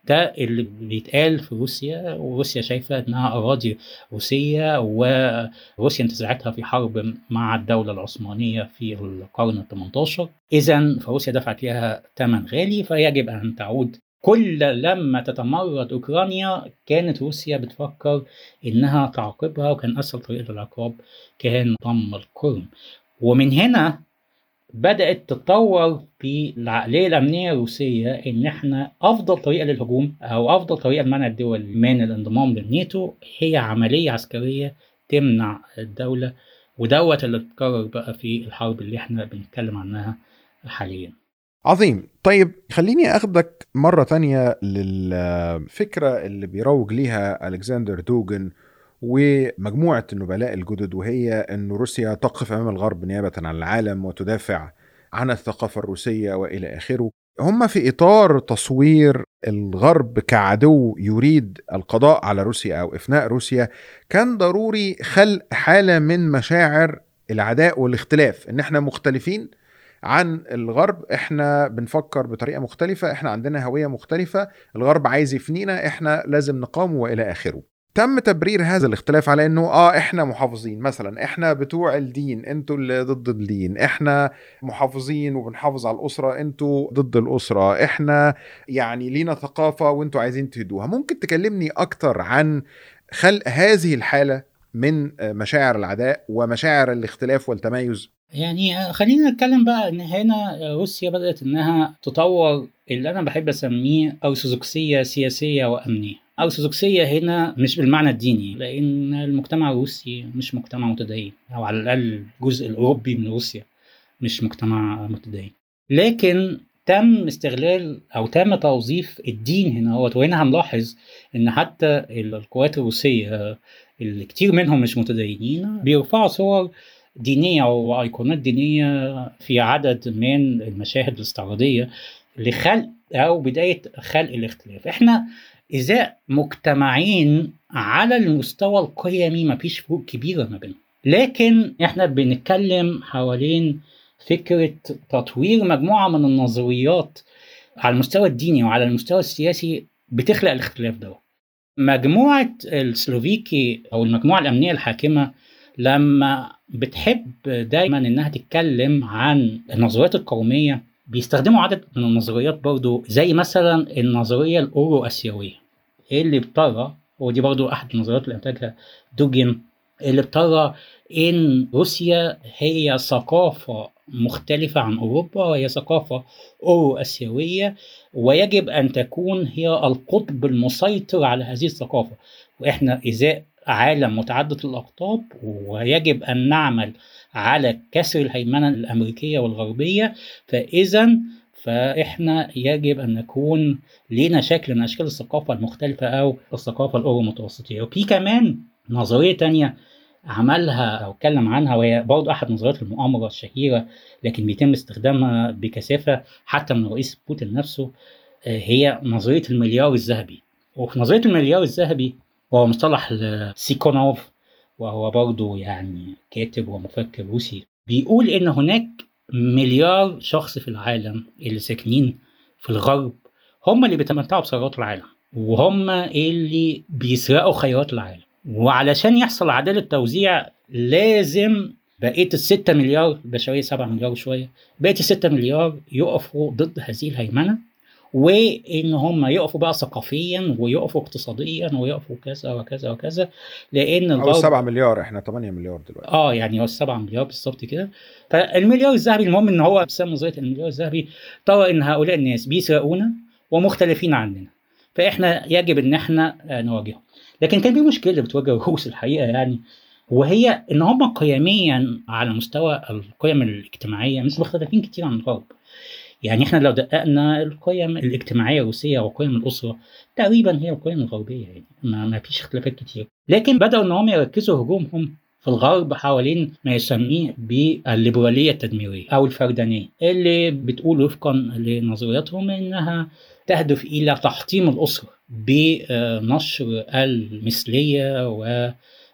ده اللي بيتقال في روسيا وروسيا شايفة إنها أراضي روسية وروسيا انتزعتها في حرب مع الدولة العثمانية في القرن ال 18 إذا فروسيا دفعت فيها ثمن غالي فيجب أن تعود. كل لما تتمرد أوكرانيا كانت روسيا بتفكر إنها تعاقبها وكان أسهل طريقة العقاب كان ضم القرم ومن هنا بدأت تتطور في العقلية الأمنية الروسية إن إحنا أفضل طريقة للهجوم أو أفضل طريقة لمنع الدول من الانضمام للناتو هي عملية عسكرية تمنع الدولة ودوت اللي اتكرر بقى في الحرب اللي إحنا بنتكلم عنها حاليا. عظيم. طيب خليني أخدك مرة تانية للفكرة اللي بيروج ليها ألكسندر دوجن ومجموعة النبلاء الجدد وهي أن روسيا تقف أمام الغرب نيابة عن العالم وتدافع عن الثقافة الروسية وإلى آخره. هم في إطار تصوير الغرب كعدو يريد القضاء على روسيا أو إفناء روسيا كان ضروري خلق حالة من مشاعر العداء والاختلاف. إن إحنا مختلفين عن الغرب إحنا بنفكر بطريقة مختلفة إحنا عندنا هوية مختلفة الغرب عايز يفنينا إحنا لازم نقاومه وإلى آخره. تم تبرير هذا الاختلاف على إنه آه إحنا محافظين. مثلا إحنا بتوع الدين أنتوا اللي ضد الدين. إحنا محافظين وبنحافظ على الأسرة أنتوا ضد الأسرة. إحنا يعني لينا ثقافة وأنتوا عايزين تهدوها. ممكن تكلمني أكتر عن خلق هذه الحالة من مشاعر العداء ومشاعر الاختلاف والتمايز؟ يعني خلينا نتكلم بقى إن هنا روسيا بدأت إنها تطور اللي أنا بحب أسميه ارثوذكسيه سياسية وأمنية. ارثوذكسيه هنا مش بالمعنى الديني لأن المجتمع الروسي مش مجتمع متدين أو على الأقل الجزء الأوروبي من روسيا مش مجتمع متدين. لكن تم استغلال أو تم توظيف الدين هنا هو وهنا هنلاحظ إن حتى القوات الروسية اللي كتير منهم مش متدينين بيرفعوا صور دينية وايقونات دينية في عدد من المشاهد الاستعراضية لخلق أو بداية خلق الاختلاف. إحنا ازاء مجتمعين على المستوى القيمي مفيش فروق كبيرة ما بينهم. لكن إحنا بنتكلم حوالين فكرة تطوير مجموعة من النظريات على المستوى الديني وعلى المستوى السياسي بتخلق الاختلاف ده. مجموعة السلوفيكي أو المجموعة الأمنية الحاكمة لما بتحب دايما إنها تتكلم عن النظريات القومية بيستخدموا عدد من النظريات برضو زي مثلا النظرية الاورو اسيويه اللي بترى ودي برضو أحد النظريات اللي انتجها دوجن اللي بترى إن روسيا هي ثقافة مختلفة عن أوروبا وهي ثقافة أورو أسيوية ويجب أن تكون هي القطب المسيطر على هذه الثقافة. وإحنا إزاء عالم متعدد الأقطاب ويجب أن نعمل على كسر الهيمنة الأمريكية والغربية فإذا فإحنا يجب أن نكون لنا شكل من أشكال الثقافة المختلفة أو الثقافة الأورو متوسطية. وفي كمان نظرية تانية عملها أو أتكلم عنها وهي برضه أحد نظريات المؤامرة الشهيرة لكن بيتم استخدامها بكثافة حتى من الرئيس بوتين نفسه هي نظرية المليار الذهبي. وفي نظرية المليار الذهبي وهو مصطلح سيكونوف وهو برضه يعني كاتب ومفكر روسي بيقول إن هناك مليار شخص في العالم اللي ساكنين في الغرب هم اللي بيتمتعوا بثروات العالم وهم اللي بيسرقوا خيرات العالم. وعلشان يحصل عدالة توزيع لازم بقية الستة مليار البشرية سبعة مليار وشوية بقية الستة مليار يقفوا ضد هذه الهيمنة. وإن هم يقفوا بقى ثقافيا ويقفوا اقتصاديا ويقفوا كذا وكذا وكذا لأن أو 7 مليار إحنا 8 مليار دلوقتي. آه يعني هو 7 مليار بالظبط كده. فالمليار الذهبي المهم إن هو بسبب نظريه المليار الذهبي ترى إن هؤلاء الناس بيسرقونا ومختلفين عننا. فإحنا يجب إن إحنا نواجههم. لكن كان في مشكلة بتواجه الروس الحقيقة يعني وهي إن هم قيميا على مستوى القيم الاجتماعية مش مختلفين كتير عن الغرب. يعني إحنا لو دققنا القيم الاجتماعية الروسية وقيم الأسرة تقريبا هي القيم الغربية يعني ما, ما فيش اختلافات كتير. لكن بدأوا إن هم يركزوا هجومهم في الغرب حوالين ما يسميه بالليبرالية التدميرية أو الفردانية اللي بتقول وفقا لنظرياتهم إنها تهدف إلى تحطيم الأسرة بنشر المثلية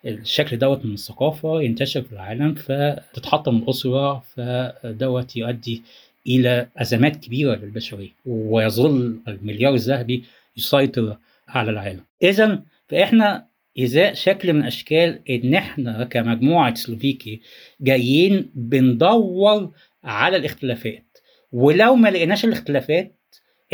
الشكل دوت من الثقافة ينتشر في العالم فتتحطم الأسرة فدوت يؤدي إلى أزمات كبيرة للبشرية ويظل المليار الذهبي يسيطر على العالم. إذا فإحنا إزاء شكل من أشكال إن إحنا كمجموعة سلوفيكي جايين بندور على الاختلافات ولو ما لقيناش الاختلافات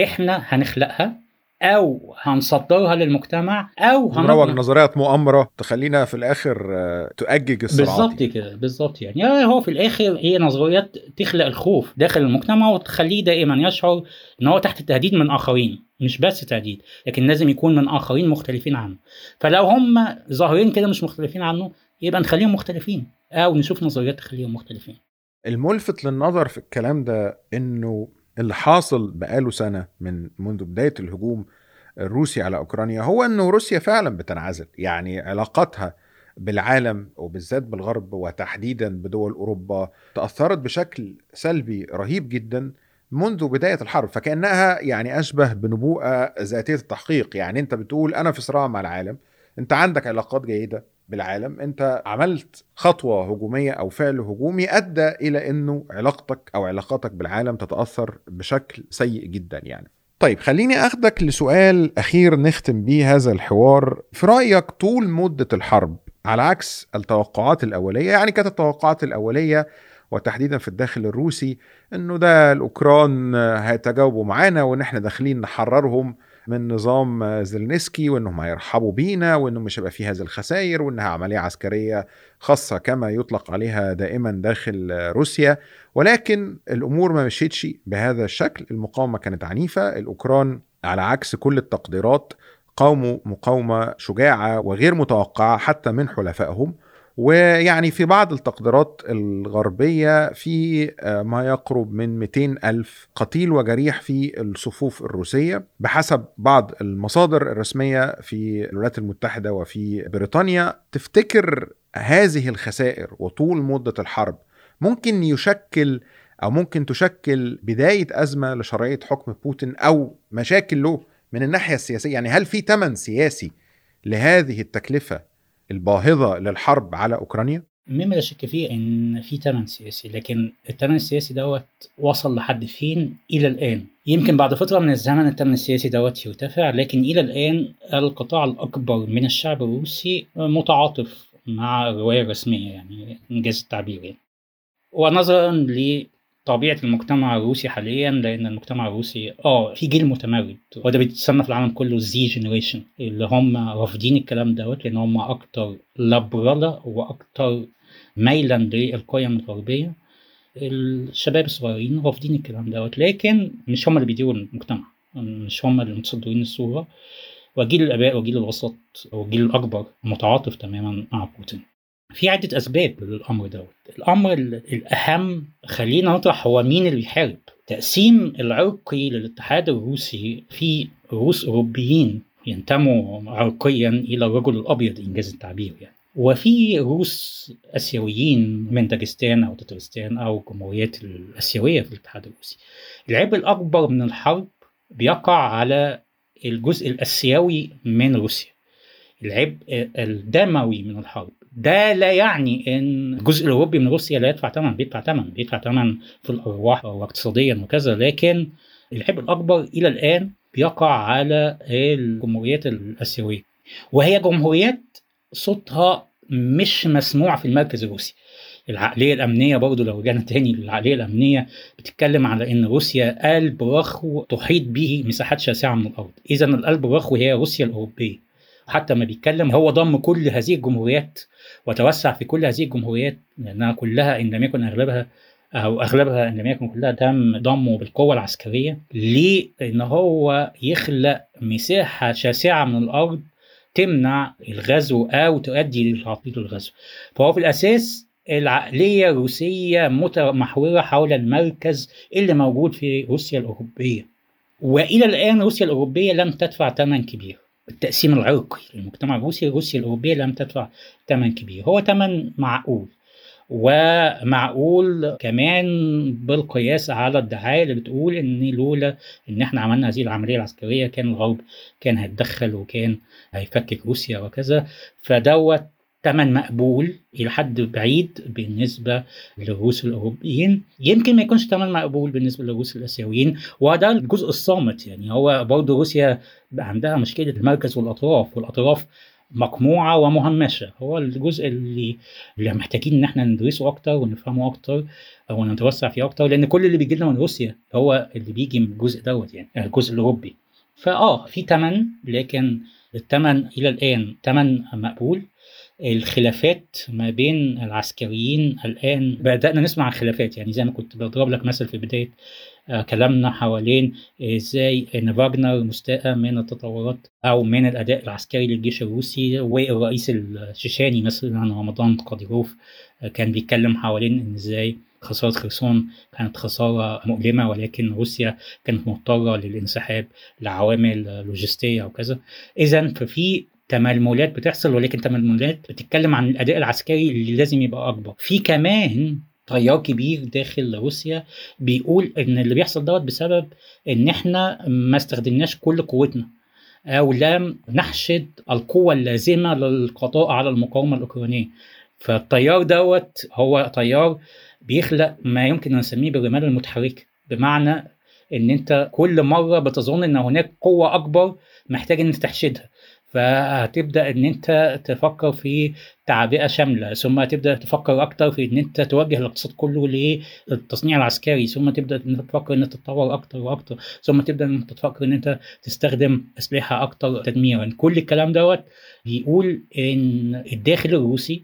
إحنا هنخلقها؟ أو هنصدرها للمجتمع أو هنروج نظريات مؤامرة تخلينا في الآخر آه، تؤجج الصراعات. بالظبط كده بالظبط يعني. هو في الآخر هي نظريات تخلق الخوف داخل المجتمع وتخليه دائما يشعر إن هو تحت التهديد من آخرين مش بس تهديد لكن لازم يكون من آخرين مختلفين عنه. فلو هم ظاهرين كده مش مختلفين عنه يبقى نخليهم مختلفين أو نشوف نظريات تخليهم مختلفين. الملفت للنظر في الكلام ده إنه اللي حاصل بقاله سنة من منذ بداية الهجوم الروسي على أوكرانيا هو أنه روسيا فعلا بتنعزل. يعني علاقاتها بالعالم وبالذات بالغرب وتحديدا بدول أوروبا تأثرت بشكل سلبي رهيب جدا منذ بداية الحرب. فكأنها يعني أشبه بنبوءة ذاتية التحقيق. يعني أنت بتقول أنا في صراع مع العالم. أنت عندك علاقات جيدة. بالعالم انت عملت خطوة هجومية أو فعل هجومي أدى إلى إنه علاقتك أو علاقاتك بالعالم تتأثر بشكل سيء جدا يعني. طيب خليني أخدك لسؤال أخير نختم بيه هذا الحوار. في رأيك طول مدة الحرب على عكس التوقعات الأولية يعني كانت التوقعات الأولية وتحديدا في الداخل الروسي إنه ده الأوكران هيتجاوبوا معانا وان إحنا داخلين نحررهم من نظام زلنسكي وإنهم هيرحبوا بينا وإنه مش هيبقى فيه هذه الخسائر وإنها عملية عسكرية خاصة كما يطلق عليها دائما داخل روسيا. ولكن الأمور ما مشيتش بهذا الشكل. المقاومة كانت عنيفة. الأوكران على عكس كل التقديرات قاوموا مقاومة شجاعة وغير متوقعة حتى من حلفائهم. ويعني في بعض التقديرات الغربية في آه، ما يقرب من 200 ألف قتيل وجريح في الصفوف الروسية بحسب بعض المصادر الرسمية في الولايات المتحدة وفي بريطانيا. تفتكر هذه الخسائر وطول مدة الحرب ممكن يشكل أو ممكن تشكل بداية أزمة لشرعية حكم بوتين أو مشاكل له من الناحية السياسية؟ يعني هل في ثمن سياسي لهذه التكلفة الباهظة للحرب على أوكرانيا؟ مما لا شك فيه إن في ثمن سياسي لكن الثمن السياسي دوت وصل لحد فين إلى الآن يمكن بعد فترة من الزمن الثمن السياسي دوت يرتفع لكن إلى الآن القطاع الأكبر من الشعب الروسي متعاطف مع الروايه الرسميه يعني إنجاز التعبير يعني. ونظرا طبيعة المجتمع الروسي حاليا لأن المجتمع الروسي آه في جيل متمرد. وده بيتسمى في العالم كله Z generation اللي هم رافضين الكلام دوت لأن هم أكتر لبرله وأكتر ميلا للقيم الغربية. الشباب الصغيرين رافضين الكلام دوت لكن مش هم اللي بيديروا المجتمع مش هم اللي متصدرين الصورة. وجيل الآباء وجيل الوسط والجيل الأكبر متعاطف تماما مع بوتين. في عدة أسباب للأمر دوت الأمر الأهم خلينا نطرح هو مين اللي بيحارب تقسيم العرقي للاتحاد الروسي في روس أوروبيين ينتموا عرقيا إلى الرجل الأبيض إنجاز التعبير يعني وفي روس آسيويين من داغستان أو تترستان أو الجمهوريات الآسيوية في الاتحاد الروسي. العبء الأكبر من الحرب بيقع على الجزء الآسيوي من روسيا. العبء الدموي من الحرب ده لا يعني إن الجزء الأوروبي من روسيا لا يدفع ثمن بيدفع ثمن بيدفع ثمن في الأرواح واقتصاديا وكذا لكن العبء الأكبر إلى الآن بيقع على الجمهوريات الآسيوية. وهي جمهوريات صوتها مش مسموع في المركز الروسي. العقلية الأمنية برضو لو رجعنا تاني للعقلية الأمنية بتتكلم على إن روسيا قلب رخو تحيط به مساحات شاسعة من الأرض. اذا القلب الرخو هي روسيا الأوروبية. حتى ما بيتكلم هو ضم كل هذه الجمهوريات وتوسع في كل هذه الجمهوريات لأنها كلها إن لم يكن أغلبها أو أغلبها إن لم يكن كلها تم ضمه بالقوة العسكرية لأن هو يخلق مساحة شاسعة من الأرض تمنع الغزو أو تؤدي لتعطيل الغزو. فهو في الأساس العقلية الروسية متمحورة حول المركز اللي موجود في روسيا الأوروبية. وإلى الآن روسيا الأوروبية لم تدفع ثمن كبير. التقسيم العرقي. للمجتمع الروسي روسيا الأوروبية لم تدفع ثمن كبير. هو ثمن معقول ومعقول كمان بالقياس على الدعاية اللي بتقول إن لولا إن إحنا عملنا هذه العملية العسكرية كان الغرب كان هيتدخل وكان هيفكك روسيا وكذا. فدوت ثمن مقبول إلى حد بعيد بالنسبة للروس الأوروبيين. يمكن ما يكونش ثمن مقبول بالنسبة للروس الآسيويين وده الجزء الصامت يعني. هو برضه روسيا عندها مشكلة المركز والأطراف والأطراف مقموعة ومهمشة. هو الجزء اللي اللي محتاجين إن إحنا ندرسه أكتر ونفهمه أكتر ونتوسع فيه أكتر لأن كل اللي بيجي لنا من روسيا هو اللي بيجي من الجزء دوت يعني الجزء الأوروبي. فآه في ثمن لكن الثمن إلى الآن ثمن مقبول. الخلافات ما بين العسكريين الآن. بدأنا نسمع عن خلافات يعني زي ما كنت بضرب لك مثل في بداية آه، كلامنا حوالين إزاي إن فاجنر مستاء من التطورات أو من الأداء العسكري للجيش الروسي والرئيس الشيشاني مثلا رمضان قاديروف آه، كان بيتكلم حوالين إن إزاي خسارة خرسون كانت خسارة مؤلمة ولكن روسيا كانت مضطرة للانسحاب لعوامل لوجستية أو كذا إذا ففي تململات بتحصل ولكن تململات بتتكلم عن الأداء العسكري اللي لازم يبقى أكبر. في كمان تيار كبير داخل روسيا بيقول إن اللي بيحصل دوت بسبب إن إحنا ما استخدمناش كل قوتنا أو لم نحشد القوة اللازمة للقضاء على المقاومة الأوكرانية. فالتيار دوت هو تيار بيخلق ما يمكن أن نسميه بالرمال المتحركة بمعنى إن أنت كل مرة بتظن إن هناك قوة أكبر محتاج إن تحشدها. فهتبدأ إن أنت تفكر في تعبئة شاملة ثم تبدأ تفكر أكتر في إن أنت توجه الاقتصاد كله للتصنيع العسكري ثم تبدأ إن أنت تفكر إن أنت تتطور أكتر وأكتر ثم تبدأ إن أنت تفكر إن أنت تستخدم أسلحة أكتر تدميرا. كل الكلام دوت بيقول إن الداخل الروسي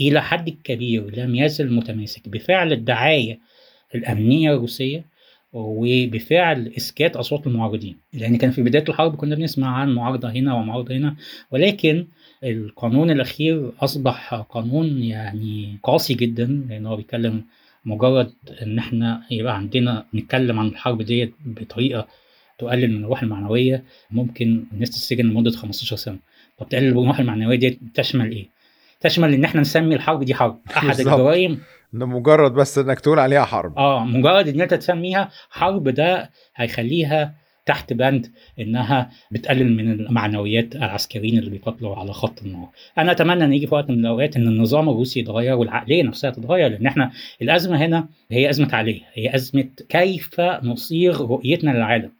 إلى حد كبير لم يزل متماسك. بفعل الدعاية الأمنية الروسية وبفعل إسكات أصوات المعارضين لأن كان في بداية الحرب كنا بنسمع عن معارضة هنا ومعارضة هنا ولكن القانون الأخير أصبح قانون يعني قاسي جدا لأن هو بيتكلم مجرد إن إحنا يبقى عندنا نتكلم عن الحرب ديت بطريقة تقلل من الروح المعنوية ممكن الناس تتسجن لمدة 15 سنة طب تقلل الروح المعنوية دي تشمل إيه؟ تشمل إن إحنا نسمي الحرب دي حرب أحد الجرائم مجرد بس إنك تقول عليها حرب آه مجرد إن أنت تسميها حرب ده هيخليها تحت بند إنها بتقلل من المعنويات العسكريين اللي بيقاتلوا على خط النار. أنا أتمنى إن يجي في وقت من الأوقات إن النظام الروسي يتغير والعقلية نفسها تتغير لأن إحنا الأزمة هنا هي أزمة عقلية، هي أزمة كيف نصيغ رؤيتنا للعالم.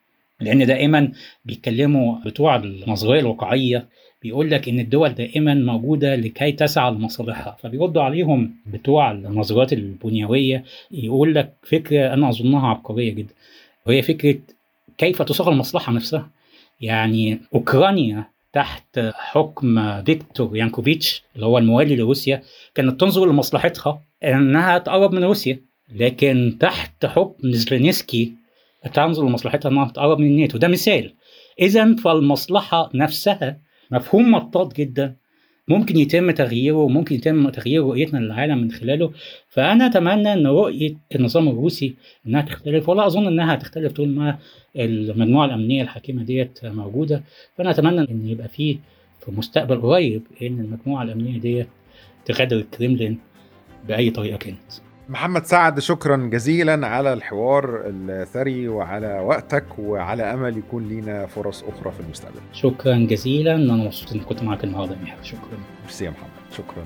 لأن دائما بيتكلموا بتوع النظريه الواقعية بيقول لك إن الدول دائما موجودة لكي تسعى لمصالحها. فبيردوا عليهم بتوع النظريات البنيوية يقول لك فكرة أنا أظنها عبقرية جدا. وهي فكرة كيف تصاغ المصلحة نفسها. يعني أوكرانيا تحت حكم فيكتور يانكوفيتش اللي هو الموالي لروسيا كانت تنظر لمصلحتها إنها تقرب من روسيا. لكن تحت حكم زلينسكي تنظر لمصلحتها إنها تقرب من الناتو. ده مثال. اذا فالمصلحة نفسها مفهوم مطاط جدا. ممكن يتم تغييره وممكن يتم تغيير رؤيتنا للعالم من خلاله. فأنا أتمنى إن رؤية النظام الروسي إنها تختلف ولا أظن إنها تختلف طول ما المجموعة الأمنية الحاكمة ديت موجودة. فأنا أتمنى إن يبقى فيه في مستقبل قريب إن المجموعة الأمنية ديت تغادر الكريملين بأي طريقة كانت. محمد سعد شكرا جزيلا على الحوار الثري وعلى وقتك وعلى أمل يكون لنا فرص أخرى في المستقبل. شكرا جزيلا أنا مبسوط إني كنت معاك النهارده يا شكرا. ميرسي يا محمد. شكرا.